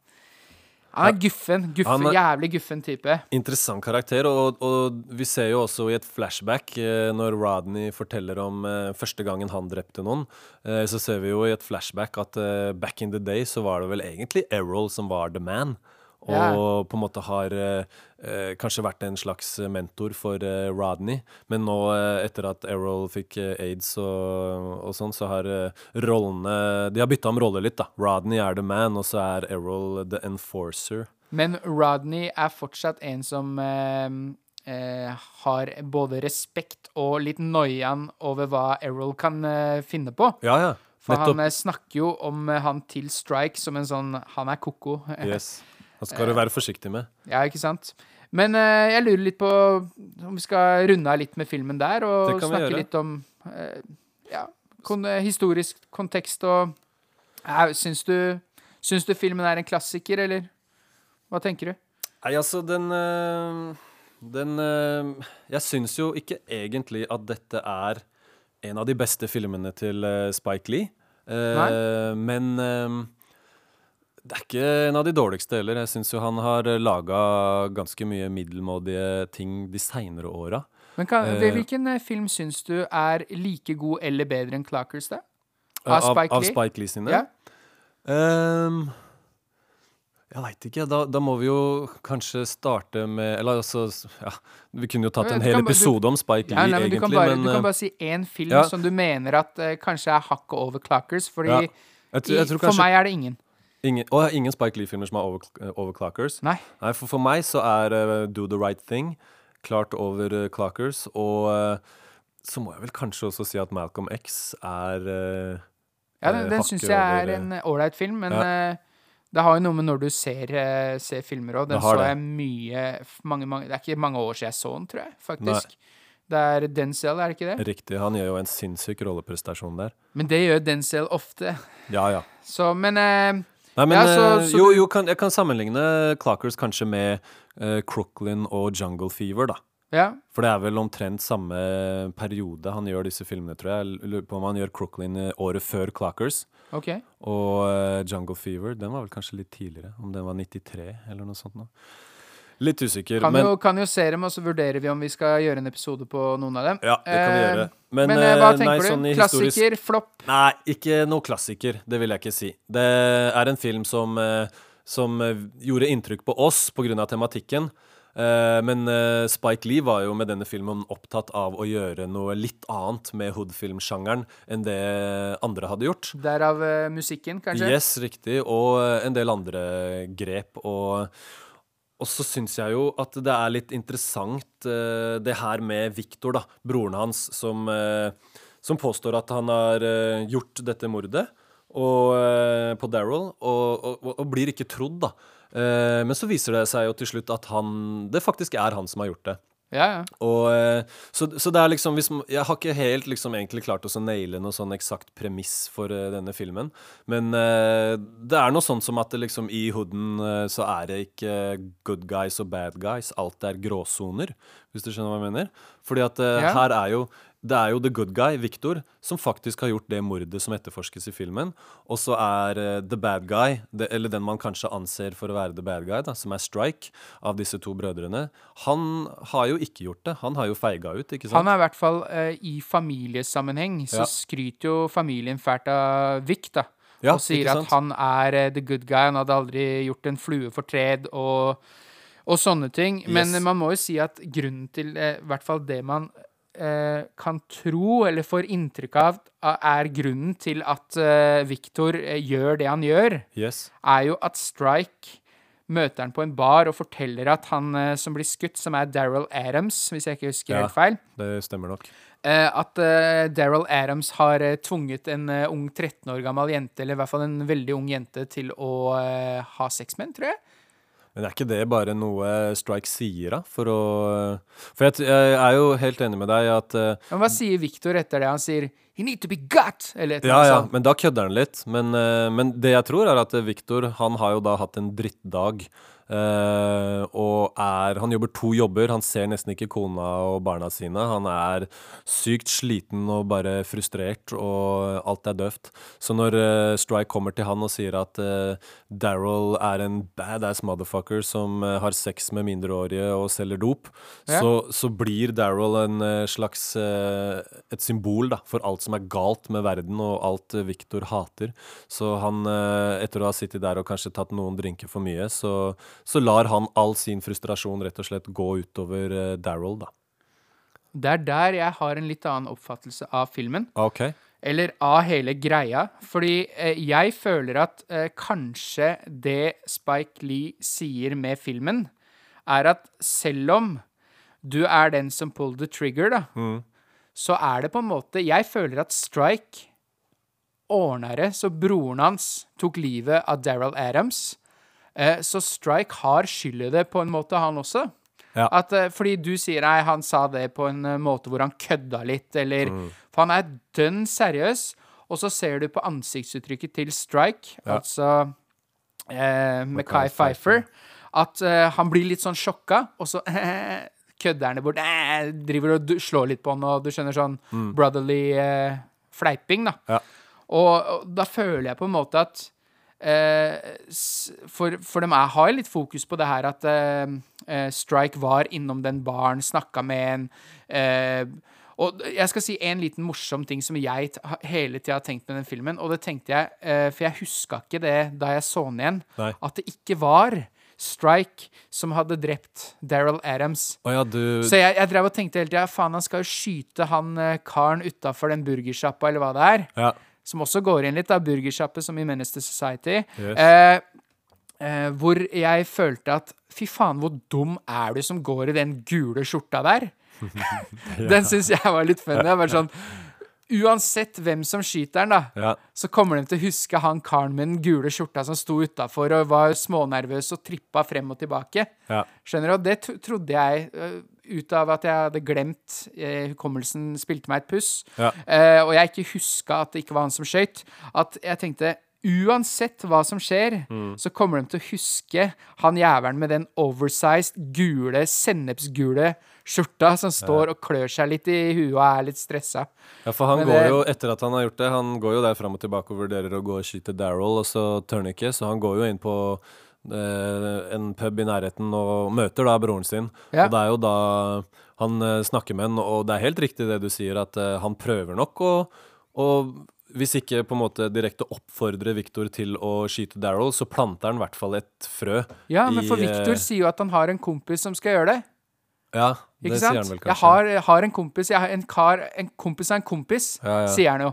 Han er guffen. guffen er- Jævlig guffen type. Interessant karakter, og, og vi ser jo også i et flashback eh, når Rodney forteller om eh, første gangen han drepte noen, så ser vi jo i et flashback at back in the day så var det vel egentlig Errol som var the man. Og yeah. på en måte har eh, eh, kanskje vært en slags mentor for eh, Rodney. Men nå, eh, etter at Errol fikk eh, aids og, og sånn, så har eh, rollene De har bytta om roller litt, da. Rodney er the man, og så er Errol the enforcer. Men Rodney er fortsatt en som har både respekt og litt noiaen over hva Errol kan finne på. Ja, ja. For Nettopp. han snakker jo om han til Strike som en sånn Han er ko-ko. Yes. Han skal du være forsiktig med. Ja, ikke sant? Men eh, jeg lurer litt på om vi skal runde av litt med filmen der, og snakke litt om eh, ja, kon eh, historisk kontekst og ja, syns, du, syns du filmen er en klassiker, eller hva tenker du? Nei, altså, den øh, Den Jeg syns jo ikke egentlig at dette er en av de beste filmene til Spike Lee. Eh, men det er ikke en av de dårligste heller. Jeg syns jo han har laga ganske mye middelmådige ting de seinere åra. Men kan, Eh. Hvilken eh, film syns du er like god eller bedre enn Clockers, da? Av, Av Spike av Lee? Spike Lee sine. Ja. Um, jeg veit ikke. Da, da må vi jo kanskje starte med Eller altså ja, Vi kunne jo tatt en hel episode du- om Spike Lee, Ja, nei, men egentlig. du, kan bare, men du kan bare si én film ja. som du mener at uh, kanskje er hakket over Clockers, fordi jeg, tror- jeg i, tror for kanskje meg er det ingen. Ingen, og ingen Spike Lee-filmer som er over, overclockers. Nei. Nei, for, for meg så er uh, Do the Right Thing klart over uh, Clockers. Og uh, så må jeg vel kanskje også si at Malcolm X er eh, Ja, den, eh, den syns jeg er over, en ålreit film, men Ja. eh, det har jo noe med når du ser, eh, ser filmer òg. Den har så det. jeg mye, mange, mange Det er ikke mange år siden jeg så den, tror jeg, faktisk. Det er Denzel, er det ikke det? Riktig. Han gjør jo en sinnssyk rolleprestasjon der. Men det gjør Denzel ofte. Ja, ja. Så, men eh, Nei, men Ja, så- eh, så jo, jo kan, jeg kan sammenligne Clockers kanskje med uh, Crooklyn og Jungle Fever, da. ja. For det er vel omtrent samme periode han gjør disse filmene, tror jeg. Jeg lurer på om han gjør Crooklyn eh, året før Clockers. Okay. Og uh, Jungle Fever, den var vel kanskje litt tidligere. Om den var 93 eller noe sånt. Nå. Litt usikker. Kan, men jo, kan jo se dem, og så vurderer vi om vi skal gjøre en episode på noen av dem. ja, det kan vi Eh, gjøre. Men, Men, eh, hva eh, tenker nei, du? Klassiker? historisk-? Flopp? Nei, ikke noe klassiker. Det vil jeg ikke si. Det er en film som, som gjorde inntrykk på oss pga. tematikken. Men Spike Lee var jo med denne filmen opptatt av å gjøre noe litt annet med hoodfilmsjangeren enn det andre hadde gjort. Derav musikken, kanskje? Yes, riktig. Og en del andre grep. Og, og så syns jeg jo at det er litt interessant uh, det her med Victor, da. Broren hans, som, uh, som påstår at han har uh, gjort dette mordet og, på Daryl, og, og, og blir ikke trodd, da. Men så viser det seg jo til slutt at han Det faktisk er han som har gjort det. Ja, ja. Og, eh, så, så det er liksom hvis, Jeg har ikke helt liksom egentlig klart å naile noe sånn eksakt premiss for eh, denne filmen. Men eh, det er noe sånn som at det liksom i hooden så er det ikke good guys og bad guys. Alt er gråsoner, hvis du skjønner hva jeg mener. Fordi at Ja. her er jo det er jo the good guy, Victor, som faktisk har gjort det mordet som etterforskes i filmen. Og så er uh, the bad guy, det, eller den man kanskje anser for å være the bad guy, da, som er Strike, av disse to brødrene, han har jo ikke gjort det. Han har jo feiga ut, ikke sant? Han er i hvert fall uh, i familiesammenheng, så Ja. skryter jo familien fælt av Vic, da. Ja, og sier at han er uh, the good guy, han hadde aldri gjort en flue fortred og, og sånne ting. Men man må jo si at grunnen til I hvert fall det man eh, kan tro, eller får inntrykk av, er grunnen til at eh, Victor eh, gjør det han gjør, Yes. er jo at Strike møter han på en bar og forteller at han eh, som blir skutt, som er Daryl Adams, hvis jeg ikke husker Ja. helt feil, Det stemmer nok. Eh, at uh, Daryl Adams har eh, tvunget en eh, ung 13 år gammel jente, eller i hvert fall en veldig ung jente, til å eh, ha sex med en, tror jeg. Men er ikke det bare noe Strike sier, da? For å For jeg, jeg er jo helt enig med deg at uh, Men hva sier Victor etter det? Han sier 'He need to be got', eller et eller Ja, annet ja, sånt. men da kødder han litt. Men, uh, men det jeg tror, er at Victor han har jo da hatt en drittdag. Eh, og er Han jobber to jobber. Han ser nesten ikke kona og barna sine. Han er sykt sliten og bare frustrert, og alt er døvt. Så når uh, Strike kommer til han og sier at uh, Daryl er en badass motherfucker som har sex med mindreårige og selger dop, Ja. så, så blir Daryl en slags et symbol da, for alt som er galt med verden, og alt Victor hater. Så han, etter å ha sittet der og kanskje tatt noen drinker for mye, så, så lar han all sin frustrasjon rett og slett gå utover uh, Daryl, da. Det er der jeg har en litt annen oppfattelse av filmen. OK. Eller av hele greia. Fordi eh, jeg føler at eh, kanskje det Spike Lee sier med filmen, er at selv om du er den som pull the trigger, da, så er det på en måte Jeg føler at Strike ordna det så broren hans tok livet av Daryl Adams. Eh, så Strike har skyld i det på en måte, han også. Ja. At, eh, fordi du sier nei, han sa det på en eh, måte hvor han kødda litt, eller For han er dønn seriøs, og så ser du på ansiktsuttrykket til Strike, Ja. altså eh, Mackay Pfeiffer. At eh, han blir litt sånn sjokka, og så kødder han det bort, eh, driver og du- slår litt på han, og du skjønner sånn brotherly eh, fleiping, da. Ja. Og, og da føler jeg på en måte at eh, for, for de er, har litt fokus på det her at eh, eh, Strike var innom den baren, snakka med en eh, Og jeg skal si en liten morsom ting som jeg hele tida har tenkt med den filmen, og det tenkte jeg, eh, for jeg huska ikke det da jeg så den igjen, Nei. at det ikke var Strike som hadde drept Daryl Adams. Oh ja, du Så jeg, jeg drev og tenkte hele tida faen, han skal jo skyte han eh, karen utafor den burgersjappa, eller hva det er. Ja. Som også går inn litt, da, burgersjappe som i Menace to Society. Yes. Eh, eh, hvor jeg følte at fy faen, hvor dum er du som går i den gule skjorta der? Den syns jeg var litt funny. Jeg var sånn, Uansett hvem som skyter den, da, Ja. så kommer de til å huske han karen med den gule skjorta som sto utafor og var smånervøs og trippa frem og tilbake. Ja. Skjønner du? Og det trodde jeg, øh, ut av at jeg hadde glemt eh, Hukommelsen spilte meg et puss, Ja. eh, og jeg ikke huska at det ikke var han som skøyt, at jeg tenkte Uansett hva som skjer, Mm. så kommer de til å huske han jævelen med den oversized, gule, sennepsgule skjorta som står og klør seg litt i huet og er litt stressa. Ja, for han Men går det- jo, etter at han har gjort det, han går jo der fram og tilbake og vurderer å gå og skyte Daryl, og så tør han ikke, så han går jo inn på en pub i nærheten og møter da broren sin. Ja. Og det er jo da han eh, snakker med han, og det er helt riktig det du sier, at eh, han prøver nok å hvis ikke på en måte direkte oppfordrer Victor til å skyte Daryl, så planter han i hvert fall et frø. Ja, men for i, Victor eh, sier jo at han har en kompis som skal gjøre det. Ja, Ikke det sant? sier han vel Jeg har, jeg har en kompis, jeg har en kar En kompis av en kompis, Ja, ja. sier han jo.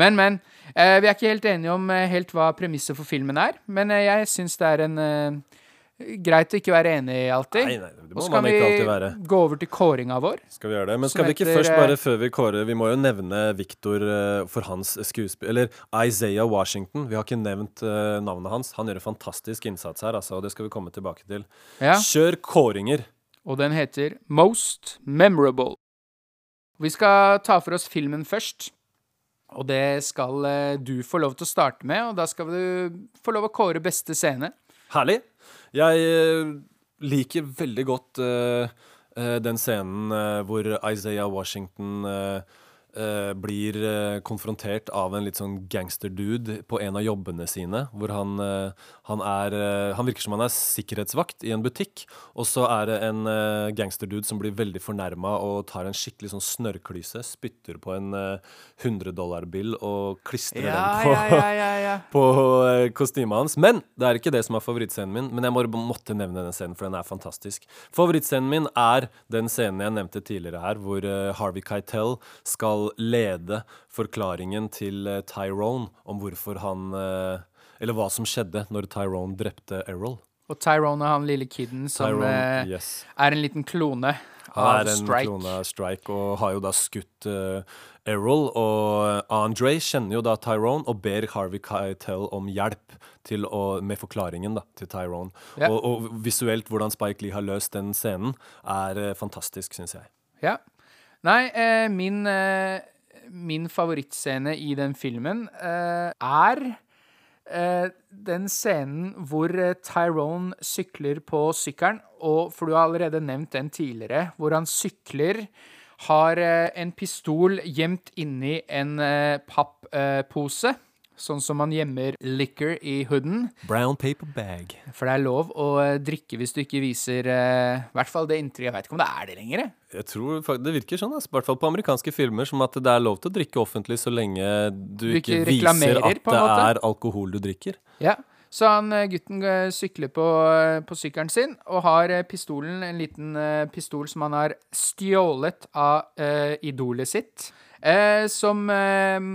Men, men. Eh, vi er ikke helt enige om eh, helt hva premisset for filmen er. Men eh, jeg syns det er en eh, Greit å ikke være enig alltid. Nei, nei, det Og må så kan man ikke alltid være. vi gå over til kåringa vår. Skal vi gjøre det? Men Som skal vi ikke heter, først eh, bare, før vi kårer Vi må jo nevne Victor eh, for hans skuespill Eller Isaiah Washington. Vi har ikke nevnt eh, navnet hans. Han gjør en fantastisk innsats her, altså, og det skal vi komme tilbake til. Ja. Kjør kåringer! Og den heter Most Memorable. Vi skal ta for oss filmen først. Og det skal eh, du få lov til å starte med, og da skal du få lov å kåre beste scene. Herlig. Jeg eh, liker veldig godt eh, den scenen hvor Isaiah Washington eh, eh, blir eh, konfrontert av en litt sånn gangsterdude på en av jobbene sine. Hvor han, eh, han er Han virker som han er sikkerhetsvakt i en butikk. Og så er det en gangsterdude som blir veldig fornærma og tar en skikkelig sånn snørrklyse, spytter på en eh, 100-dollarbill og klistrer den på ja, ja, ja. på kostymet hans. Men det er ikke det som er favorittscenen min. Men jeg må, måtte nevne denne scenen, for den er fantastisk. Favorittscenen min er den scenen jeg nevnte tidligere her, hvor Harvey Keitel skal lede forklaringen til eh, Tyrone om hvorfor han eh, Eller hva som skjedde når Tyrone drepte Errol. Og Tyrone er han lille kiden som Tyrone, eh, yes. er en liten klone av er en Strike. klone av Strike og har jo da skutt Errol. Og Andre kjenner jo da Tyrone og ber Harvey Keitel om hjelp å, med forklaringen da, til Tyrone. Yeah. Og, og visuelt hvordan Spike Lee har løst den scenen, er fantastisk, syns jeg. Ja. Nei, eh, min, eh, min favorittscene i den filmen eh, er eh, den scenen hvor eh, Tyrone sykler på sykkelen, og for du har allerede nevnt den tidligere, hvor han sykler, har eh, en pistol gjemt inni en papppose. Sånn som man gjemmer liquor i hooden. Brown paper bag. For det er lov å eh, drikke hvis du ikke viser uh, I hvert fall det inntrykket. Jeg veit ikke om det er det lenger. jeg. Tror Det virker sånn, altså, i hvert fall på amerikanske filmer, som at det er lov til å drikke offentlig så lenge du, Du ikke, ikke viser at det er alkohol du drikker. Ja, så han eh, gutten sykler på, på sykkelen sin og har pistolen, en liten pistol som han har stjålet av uh, idolet sitt. Eh, som eh,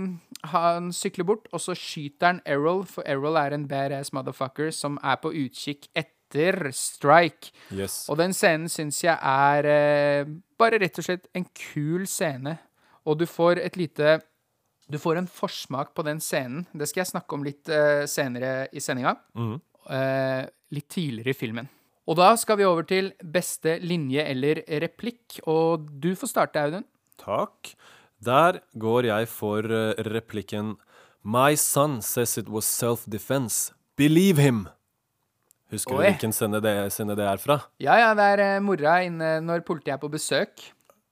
han sykler bort, og så skyter han Errol, for Errol er en badass motherfucker som er på utkikk etter Strike. Yes. Og den scenen syns jeg er eh, bare rett og slett en kul scene. Og du får et lite Du får en forsmak på den scenen. Det skal jeg snakke om litt eh, senere i sendinga. Eh, litt tidligere i filmen. Og da skal vi over til beste linje eller replikk. Og du får starte, Audun. Takk. Der går jeg for eh, replikken My son says it was self-defense. Believe him! Husker du hvilken sende det, sende det er fra? Ja, ja, det er eh, mora inne når politiet er på besøk.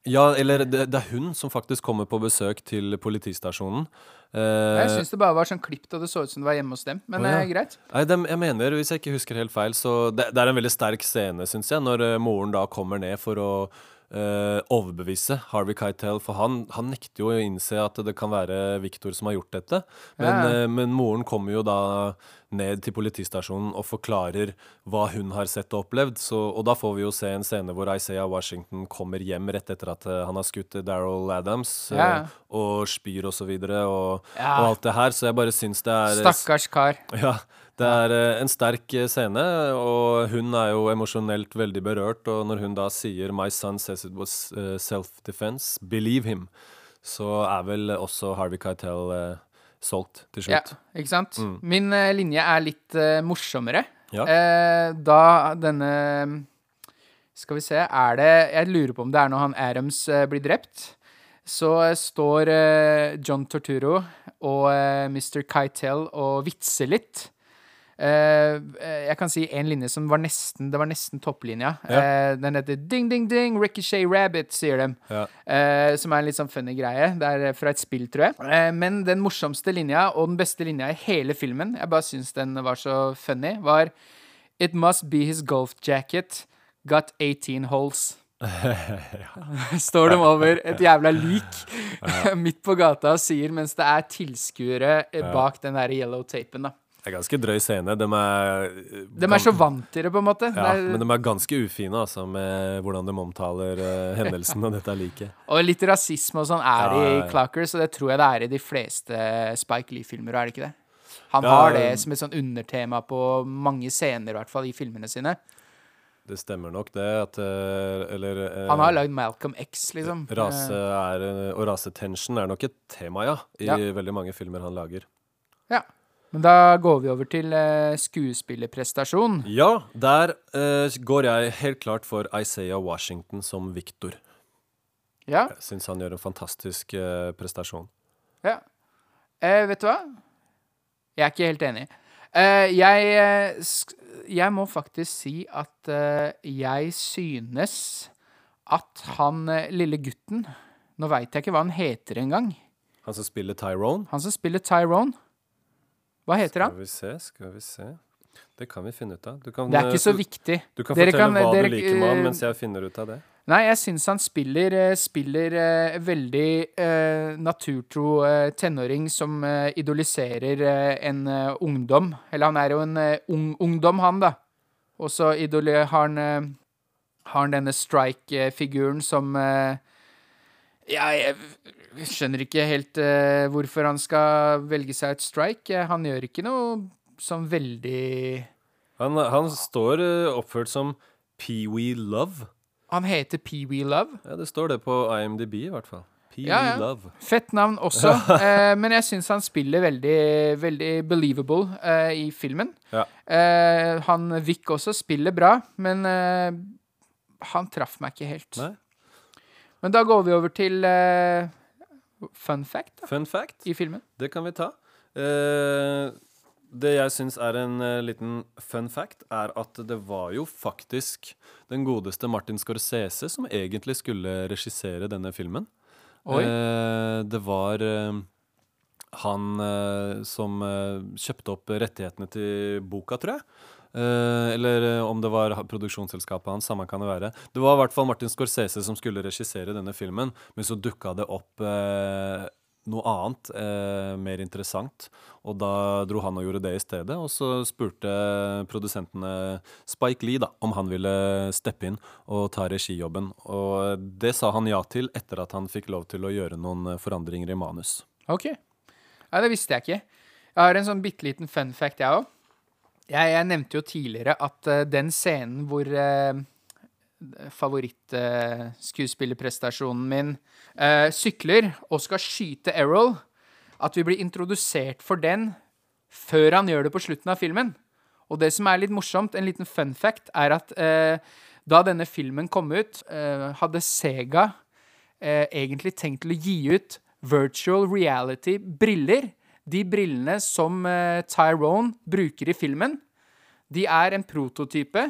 Ja, eller det, det er hun som faktisk kommer på besøk til politistasjonen. Eh, Jeg syns det bare var sånn klipt, og det så ut som det var hjemme hos dem. Men det ja. eh, greit. Nei, dem, jeg mener, hvis jeg ikke husker helt feil, så det, det er en veldig sterk scene, syns jeg, når eh, moren da kommer ned for å eh, overbevise Harvey Keitel, for han, han nekter jo å innse at det kan være Victor som har gjort dette. Men, Ja. uh, men moren kommer jo da ned til politistasjonen og forklarer hva hun har sett og opplevd. Så, og da får vi jo se en scene hvor Isaiah Washington kommer hjem rett etter at eh, han har skutt Daryl Adams, Ja. og spyr og så videre, og, Ja. og alt det her. Så jeg bare syns det er Stakkars kar. ja, det er eh, en sterk eh, scene, og hun er jo emosjonelt veldig berørt. Og når hun da sier 'My son says it was eh, self-defense, believe him', så er vel også Harvey Keitel solgt til slutt. Ja, ikke sant? Min eh, linje er litt uh, morsommere. Ja. Eh, da denne Skal vi se Er det Jeg lurer på om det er når han Adams uh, blir drept. Så uh, står John Torturo og Mr. Keitel og vitser litt. Eh, eh, jeg kan si en linje som var nesten Det var nesten topplinja. Ja. Eh, den heter Ding Ding Ding Ricochet Rabbit, sier de. Ja. Som er en litt sånn funny greie. Det er fra et spill, tror jeg. Men den morsomste linja, og den beste linja i hele filmen, jeg bare syns den var så funny, var It must be his golf jacket. Got 18 holes. Står de over et jævla lik midt på gata og sier, mens det er tilskuere bak den der yellow tapen, da. Det er ganske drøy scene. De er De er så vant til det, på en måte. ja, er- Men de er ganske ufine, altså, med hvordan de omtaler uh, hendelsen og dette liket. Og litt rasisme og sånn er Ja, i. Clockers, og det tror jeg det er i de fleste Spike Lee-filmer, er det ikke det? Han Ja, har det som et sånn undertema på mange scener, i hvert fall, i filmene sine. Det stemmer nok, det. At, eh, eller eh, Han har lagd Malcolm X, liksom. Rase Eh, er, eh, og rasetension er nok et tema, ja, i Ja. veldig mange filmer han lager. Ja. Men da går vi over til eh, skuespillerprestasjon. Ja, der eh, går jeg helt klart for Isaiah Washington som Victor. Ja. Jeg syns han gjør en fantastisk eh, prestasjon. ja. Eh, vet du hva? Jeg er ikke helt enig. Eh, jeg, eh, jeg må faktisk si at jeg synes at han lille gutten Nå veit jeg ikke hva han heter engang. Han som spiller Tyrone. Han som spiller Tyrone. Hva heter han? Skal vi se, skal vi se. Det kan vi finne ut av. Du kan, Det er eh, ikke så viktig. Du kan Dere fortelle kan- hva dere- du liker med han eh, mens jeg finner ut av det. Nei, jeg syns han spiller, eh, spiller eh, veldig eh, naturtro eh, tenåring som eh, idoliserer eh, en eh, ungdom. Eller han er jo en eh, ung ungdom, han, da. Og så har han eh, har han denne strike-figuren som eh, Ja, jeg skjønner ikke helt uh, hvorfor han skal velge seg et strike. Eh, Han gjør ikke noe sånn veldig Han, han står uh, oppført som Pee-wee Love. Han heter Pee-Wee Love. Ja, det står det på IMDb i hvert fall. Ja, ja. Love. Fett navn også, eh, men jeg syns han spiller veldig, veldig believable eh, i filmen. Ja. Eh, han Vic også spiller bra, men han traff meg ikke helt. Nei. Men da går vi over til eh, fun fact da, Fun fact. i filmen. Det kan vi ta. Eh, det jeg syns er en eh, liten fun fact, er at det var jo faktisk den godeste Martin Scorsese som egentlig skulle regissere denne filmen. Oi. Eh, det var eh, han eh, som eh, kjøpte opp rettighetene til boka, tror jeg. Eh, eller eh, om det var produksjonsselskapet hans, samme kan det være. Det var i hvert fall Martin Scorsese som skulle regissere denne filmen, men så dukka det opp eh, noe annet, eh, mer interessant. Og da dro han og gjorde det i stedet. Og så spurte produsentene Spike Lee da, om han ville steppe inn og ta regijobben. Og det sa han ja til etter at han fikk lov til å gjøre noen forandringer i manus. Ok. Ja, det visste jeg ikke. Jeg har en sånn bitte liten fun fact, jeg òg. Jeg, jeg nevnte jo tidligere at uh, den scenen hvor uh, favorittskuespillerprestasjonen min eh, sykler og skal skyte Errol, at vi blir introdusert for den før han gjør det på slutten av filmen. Og det som er litt morsomt, en liten fun fact, er at eh, da denne filmen kom ut, eh, hadde Sega eh, egentlig tenkt til å gi ut virtual reality-briller. De brillene som eh, Tyrone bruker i filmen, de er en prototype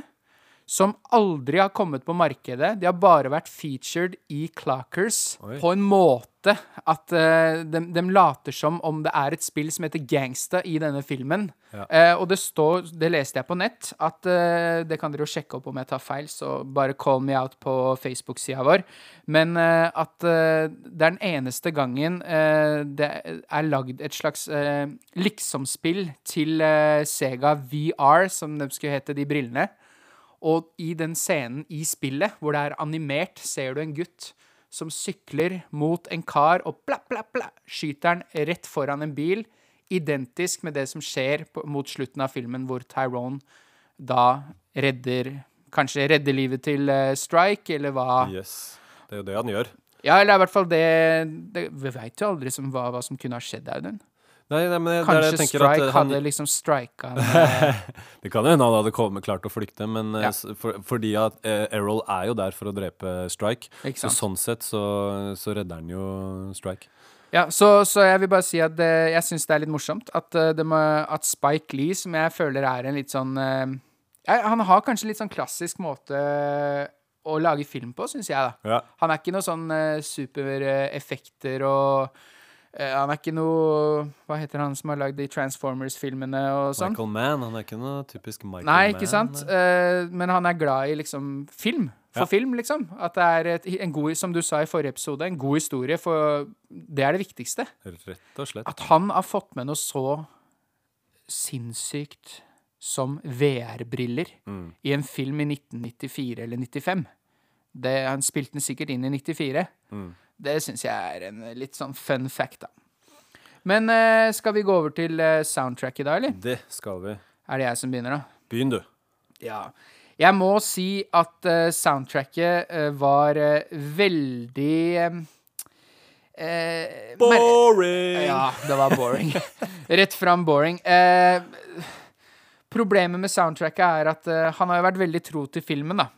som aldri har kommet på markedet. De har bare vært featured i Clockers Oi. på en måte at uh, de, de later som om det er et spill som heter Gangsta i denne filmen. Ja. Uh, og det står, det leste jeg på nett, at uh, det kan dere jo sjekke opp om jeg tar feil, så bare call me out på Facebook-sida vår. Men eh, at eh, det er den eneste gangen eh, det er lagd et slags eh, liksomspill til eh, Sega VR, som de skulle hete, de brillene. Og i den scenen i spillet, hvor det er animert, ser du en gutt som sykler mot en kar, og bla, bla, bla, skyter han rett foran en bil. Identisk med det som skjer på, mot slutten av filmen, hvor Tyrone da redder Kanskje redder livet til uh, Strike, eller hva Yes. Det er jo det han gjør. Ja, eller i hvert fall det, det Vi veit jo aldri som, hva, hva som kunne ha skjedd, Audun. Nei, nei, men jeg, det Kanskje jeg Strike at eh, han, hadde liksom strika eh, Det kan jo hende han hadde kommet, klart å flykte, men eh, Ja. for, fordi at eh, Errol er jo der for å drepe Strike. Så sånn sett så, så redder han jo Strike. Ja, så, så jeg vil bare si at det, jeg syns det er litt morsomt at, eh, må, at Spike Lee, som jeg føler er en litt sånn eh, Han har kanskje litt sånn klassisk måte å lage film på, syns jeg, da. Ja. Han er ikke noe sånn eh, supereffekter og eh, Han er ikke noe Hva heter han som har lagd de Transformers-filmene og sånn? Michael Mann, han er ikke noe typisk Michael Mann. Nei, ikke sant? nei. Eh, men han er glad i liksom film. For Ja. film, liksom. At det er et, en god, som du sa i forrige episode, en god historie. For det er det viktigste. Rett og slett. At han har fått med noe så sinnssykt som VR-briller Mm. i en film i 1994 eller 95. Det, han spilte den sikkert inn i 94. Mm. Det syns jeg er en litt sånn fun fact, da. Men eh, skal vi gå over til eh, soundtracket da, eller? Det skal vi. Er det jeg som begynner, da? Begynn, du. Ja. Jeg må si at eh, soundtracket eh, var eh, veldig eh, Boring! Ja, det var boring. Rett fram boring. Eh, problemet med soundtracket er at han har jo vært veldig tro til filmen, da.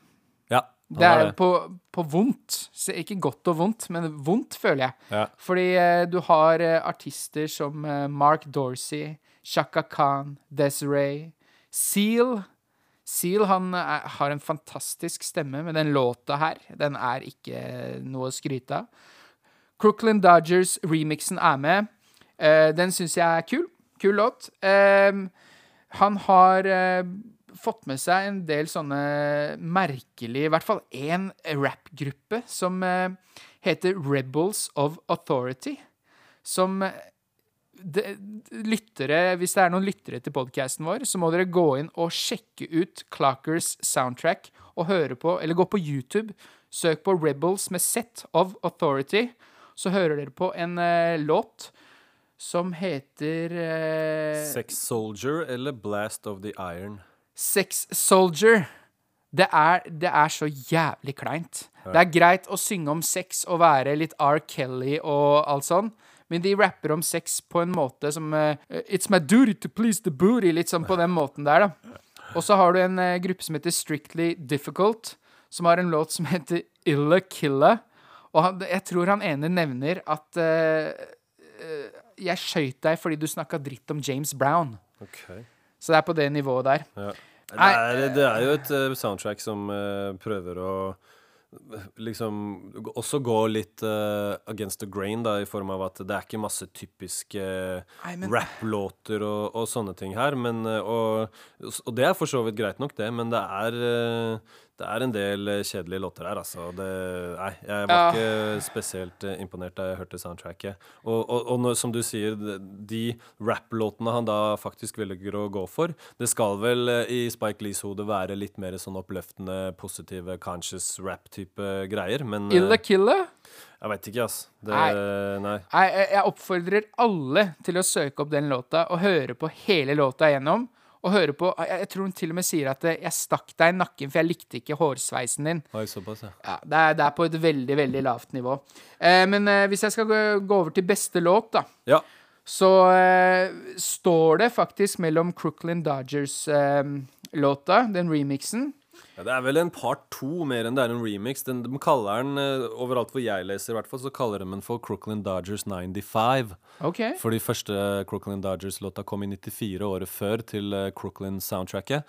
Det er jo på, på vondt. Så Ikke godt og vondt, men vondt, føler jeg. Ja. Fordi eh, du har eh, artister som eh, Mark Dorsey, Shaka Khan, Desiree, Seal. Seal han er, har en fantastisk stemme, men den låta her, den er ikke noe å skryte av. Crooklyn Dodgers-remixen er med. Eh, den syns jeg er kul. Kul låt. Eh, han har eh, fått med seg en del sånne merkelige I hvert fall én rappgruppe som eh, heter Rebels of Authority. Som de, lyttere, Hvis det er noen lyttere til podkasten vår, så må dere gå inn og sjekke ut Clockers soundtrack og høre på Eller gå på YouTube. Søk på Rebels med Set of Authority. Så hører dere på en uh, låt som heter uh, Sex Soldier eller Blast of the Iron. Sex Soldier. Det er, det er så jævlig kleint. Det er greit å synge om sex og være litt R. Kelly og alt sånn, men de rapper om sex på en måte som uh, It's my duty to please the booty. Litt sånn på den måten der, da. Og så har du en uh, gruppe som heter Strictly Difficult, som har en låt som heter Illa Killa. Og han, jeg tror han ene nevner at uh, Jeg skøyt deg fordi du snakka dritt om James Brown. Ok. Så det er på det nivået der. Ja. Det, er, det er jo et eh, soundtrack som uh, prøver å liksom også gå litt uh, against the grain, da, i form av at det er ikke masse typiske uh, rapplåter og, og sånne ting her. Men, uh, og, og det er for så vidt greit nok, det, men det er det er en del eh, kjedelige låter her, altså. Det, nei, jeg var Ja. ikke spesielt eh, imponert da jeg hørte soundtracket. Og, og, og når, som du sier, de- rapplåtene han da faktisk velger å gå for, det skal vel eh, i Spike Lees hode være litt mer sånn oppløftende, positive, conscious rap-type greier, men eh, kille? Jeg veit ikke, altså. Det, Nei. nei. Nei, jeg jeg oppfordrer alle til å søke opp den låta og høre på hele låta igjennom. Og hører på Jeg, tror hun til og med sier at eh, 'jeg stakk deg i nakken, for jeg likte ikke hårsveisen din'. Oi, såpass, ja. Ja, det er, det er på et veldig, veldig lavt nivå. Eh, men eh, hvis jeg skal gå, gå over til beste låt, da, Ja. så eh, står det faktisk mellom Crooklyn Dodgers-låta, den remixen, Ja, det er vel en part to mer enn det er en remix. Den, de kaller den, eh, overalt hvor jeg leser, i hvert fall, så kaller de den for Crooklyn Dodgers 95. OK. For de første Crooklyn Dodgers-låta kom i 94, året før, til eh, Crooklyn-soundtracket.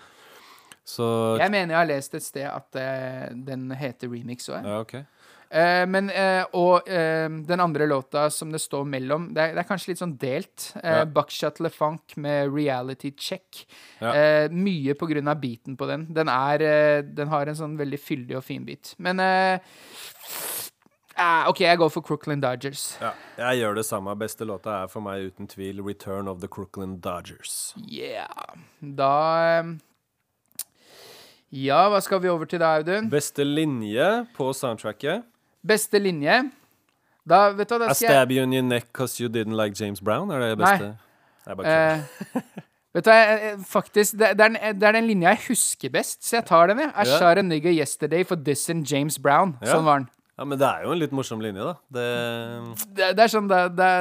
Så Jeg mener jeg har lest et sted at uh, den heter remix òg. Ja, ok. Eh, men eh, Og eh, den andre låta som det står mellom, det er, det er kanskje litt sånn delt. Eh, Ja. Buckshot LeFunk med Reality Check. Ja. Eh, mye på grunn av beaten på den. Den er eh, Den har en sånn veldig fyldig og fin beat. Men eh, ah, OK, jeg går for Crooklyn Dodgers. Ja, jeg gjør det samme. Beste låta er for meg uten tvil 'Return of the Crooklyn Dodgers'. Yeah. Da eh, Ja, hva skal vi over til da, Audun? Beste linje på soundtracket Beste linje. Da, vet du da I skal jeg stab you in your neck cause you didn't like James Brown? Er det beste? Nei. kødder. Eh, vet du hva, faktisk, det, det, er den, det er den linja jeg husker best, så jeg tar den, jeg. I yeah. shot a nigga yesterday for dissing James Brown. Yeah. Sånn var den. Ja, men det er jo en litt morsom linje, da. Det Det, det er sånn, det, det,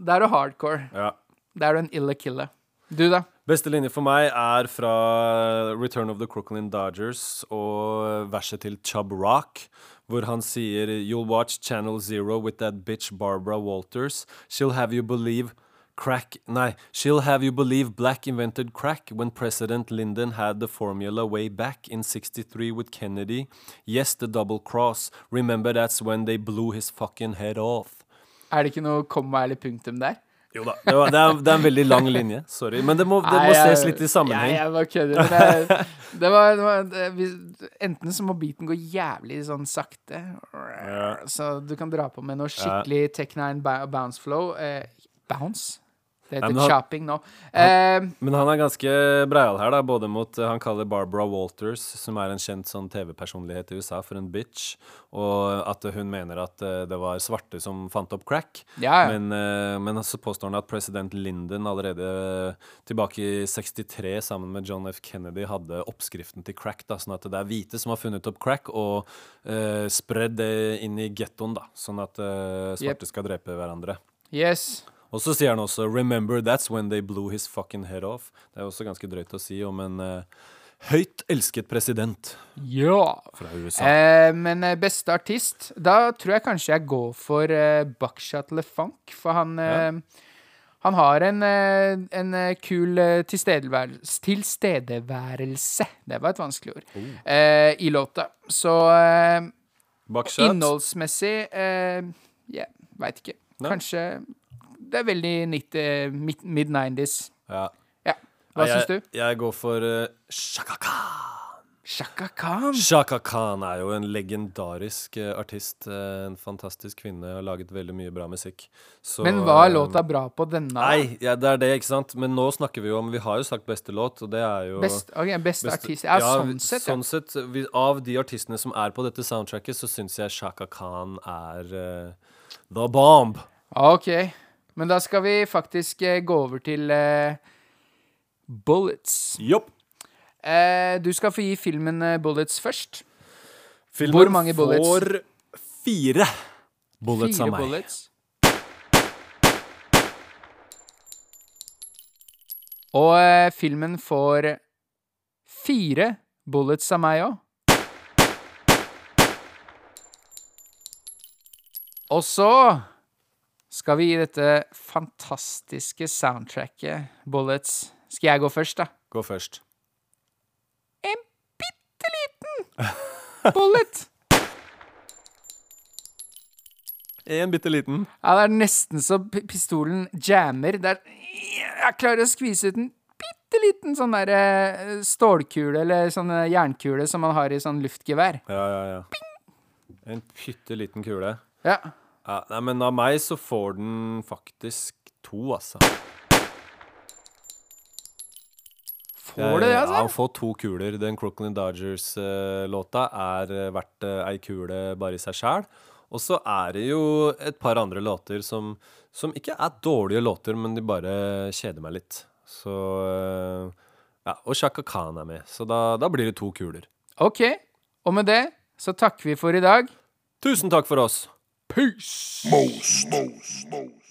det er jo hardcore. Ja. Det er jo en ille kille. Du, da? Beste linje for meg er fra Return of the Crooklyn Dodgers og verset til Chub Rock, hvor han sier You'll watch Channel Zero with that bitch Barbara Walters. She'll have you believe crack Nei, she'll have you believe black invented crack when President Lyndon had the formula way back in 63 with Kennedy. Yes, the double cross. Remember that's when they blew his fucking head off. Er det ikke noe komma eller punktum der? Jo da, det, var, det, er, det er en veldig lang linje. Sorry. Men det må, det må Nei, jeg- ses litt i sammenheng. Jeg, jeg bare kødder. Det, var, det var Enten så må beaten gå jævlig sånn sakte, så du kan dra på med noe skikkelig Tech 9 bounce flow. Eh, bounce? Det heter men han- chopping nå. Eh, Men han er ganske breial her, da, både mot eh, Han kaller Barbara Walters, som er en kjent sånn TV-personlighet i USA, for en bitch. Og at hun mener at eh, det var svarte som fant opp crack. Ja, ja. Men, eh, men så påstår han at president Lyndon allerede tilbake i 63 sammen med John F. Kennedy hadde oppskriften til crack. da, Sånn at det er hvite som har funnet opp crack og spredd det inn i gettoen, da. Sånn at svarte Yep. skal drepe hverandre. Yes. Og så sier han også 'Remember, that's when they blew his fucking head off'. Det er også ganske drøyt å si om en uh, høyt elsket president Ja. fra USA. Eh, men eh, beste artist Da tror jeg kanskje jeg går for uh, Buckshot LeFunk, for han eh, Han har en, eh, en eh, kul eh, tilstedeværelse Tilstedeværelse, det var et vanskelig ord, eh, i låta. Så eh, innholdsmessig eh, yeah, veit ikke. Nei. Kanskje Det er veldig 90, mid- mid-90s. Ja. Ja. Hva jeg, syns du? Jeg går for uh, Shaka Khan. Shaka Khan. Shaka Khan er jo en legendarisk uh, artist. Uh, en fantastisk kvinne. Har laget veldig mye bra musikk. Så, Men hva er låta bra på denne? Nei, ja, det er det, ikke sant. Men nå snakker vi jo om Vi har jo sagt beste låt, og det er jo Best, okay, beste best, artist Ja, ja, sånn sett, ja. sånn sett vi, Av de artistene som er på dette soundtracket, så syns jeg Shaka Khan er eh, the bomb. Ok, men da skal vi faktisk eh, gå over til eh, Bullets. Jopp. Eh, du skal få gi filmen eh, Bullets først. Filmen Hvor mange bullets? får fire bullets Fire av meg. bullets. Og eh, filmen får fire bullets av meg òg. Og så skal vi gi dette fantastiske soundtracket Bullets. Skal jeg gå først, da? Gå først. En bitte liten bullet. En bitte liten. Ja, det er nesten så pistolen jammer. Er Jeg klarer å skvise ut en bitte liten sånn der eh, stålkule eller sånn eh, jernkule som man har i sånn luftgevær. Ja, ja, ja. En bitte liten kule. Ja. Ja, nei, men av meg så får den faktisk to, altså. Får det altså? Ja, han får to kuler. Den Crooklyn Dodgers-låta er eh, verdt eh, ei kule bare i seg sjæl. Og så er det jo et par andre låter som, som ikke er dårlige låter, men de bare kjeder meg litt. Så eh, Ja, og Shaka Khan er med, så da, da blir det to kuler. OK. Og med det så takker vi for i dag. Tusen takk for oss! Peace. Most, most, most.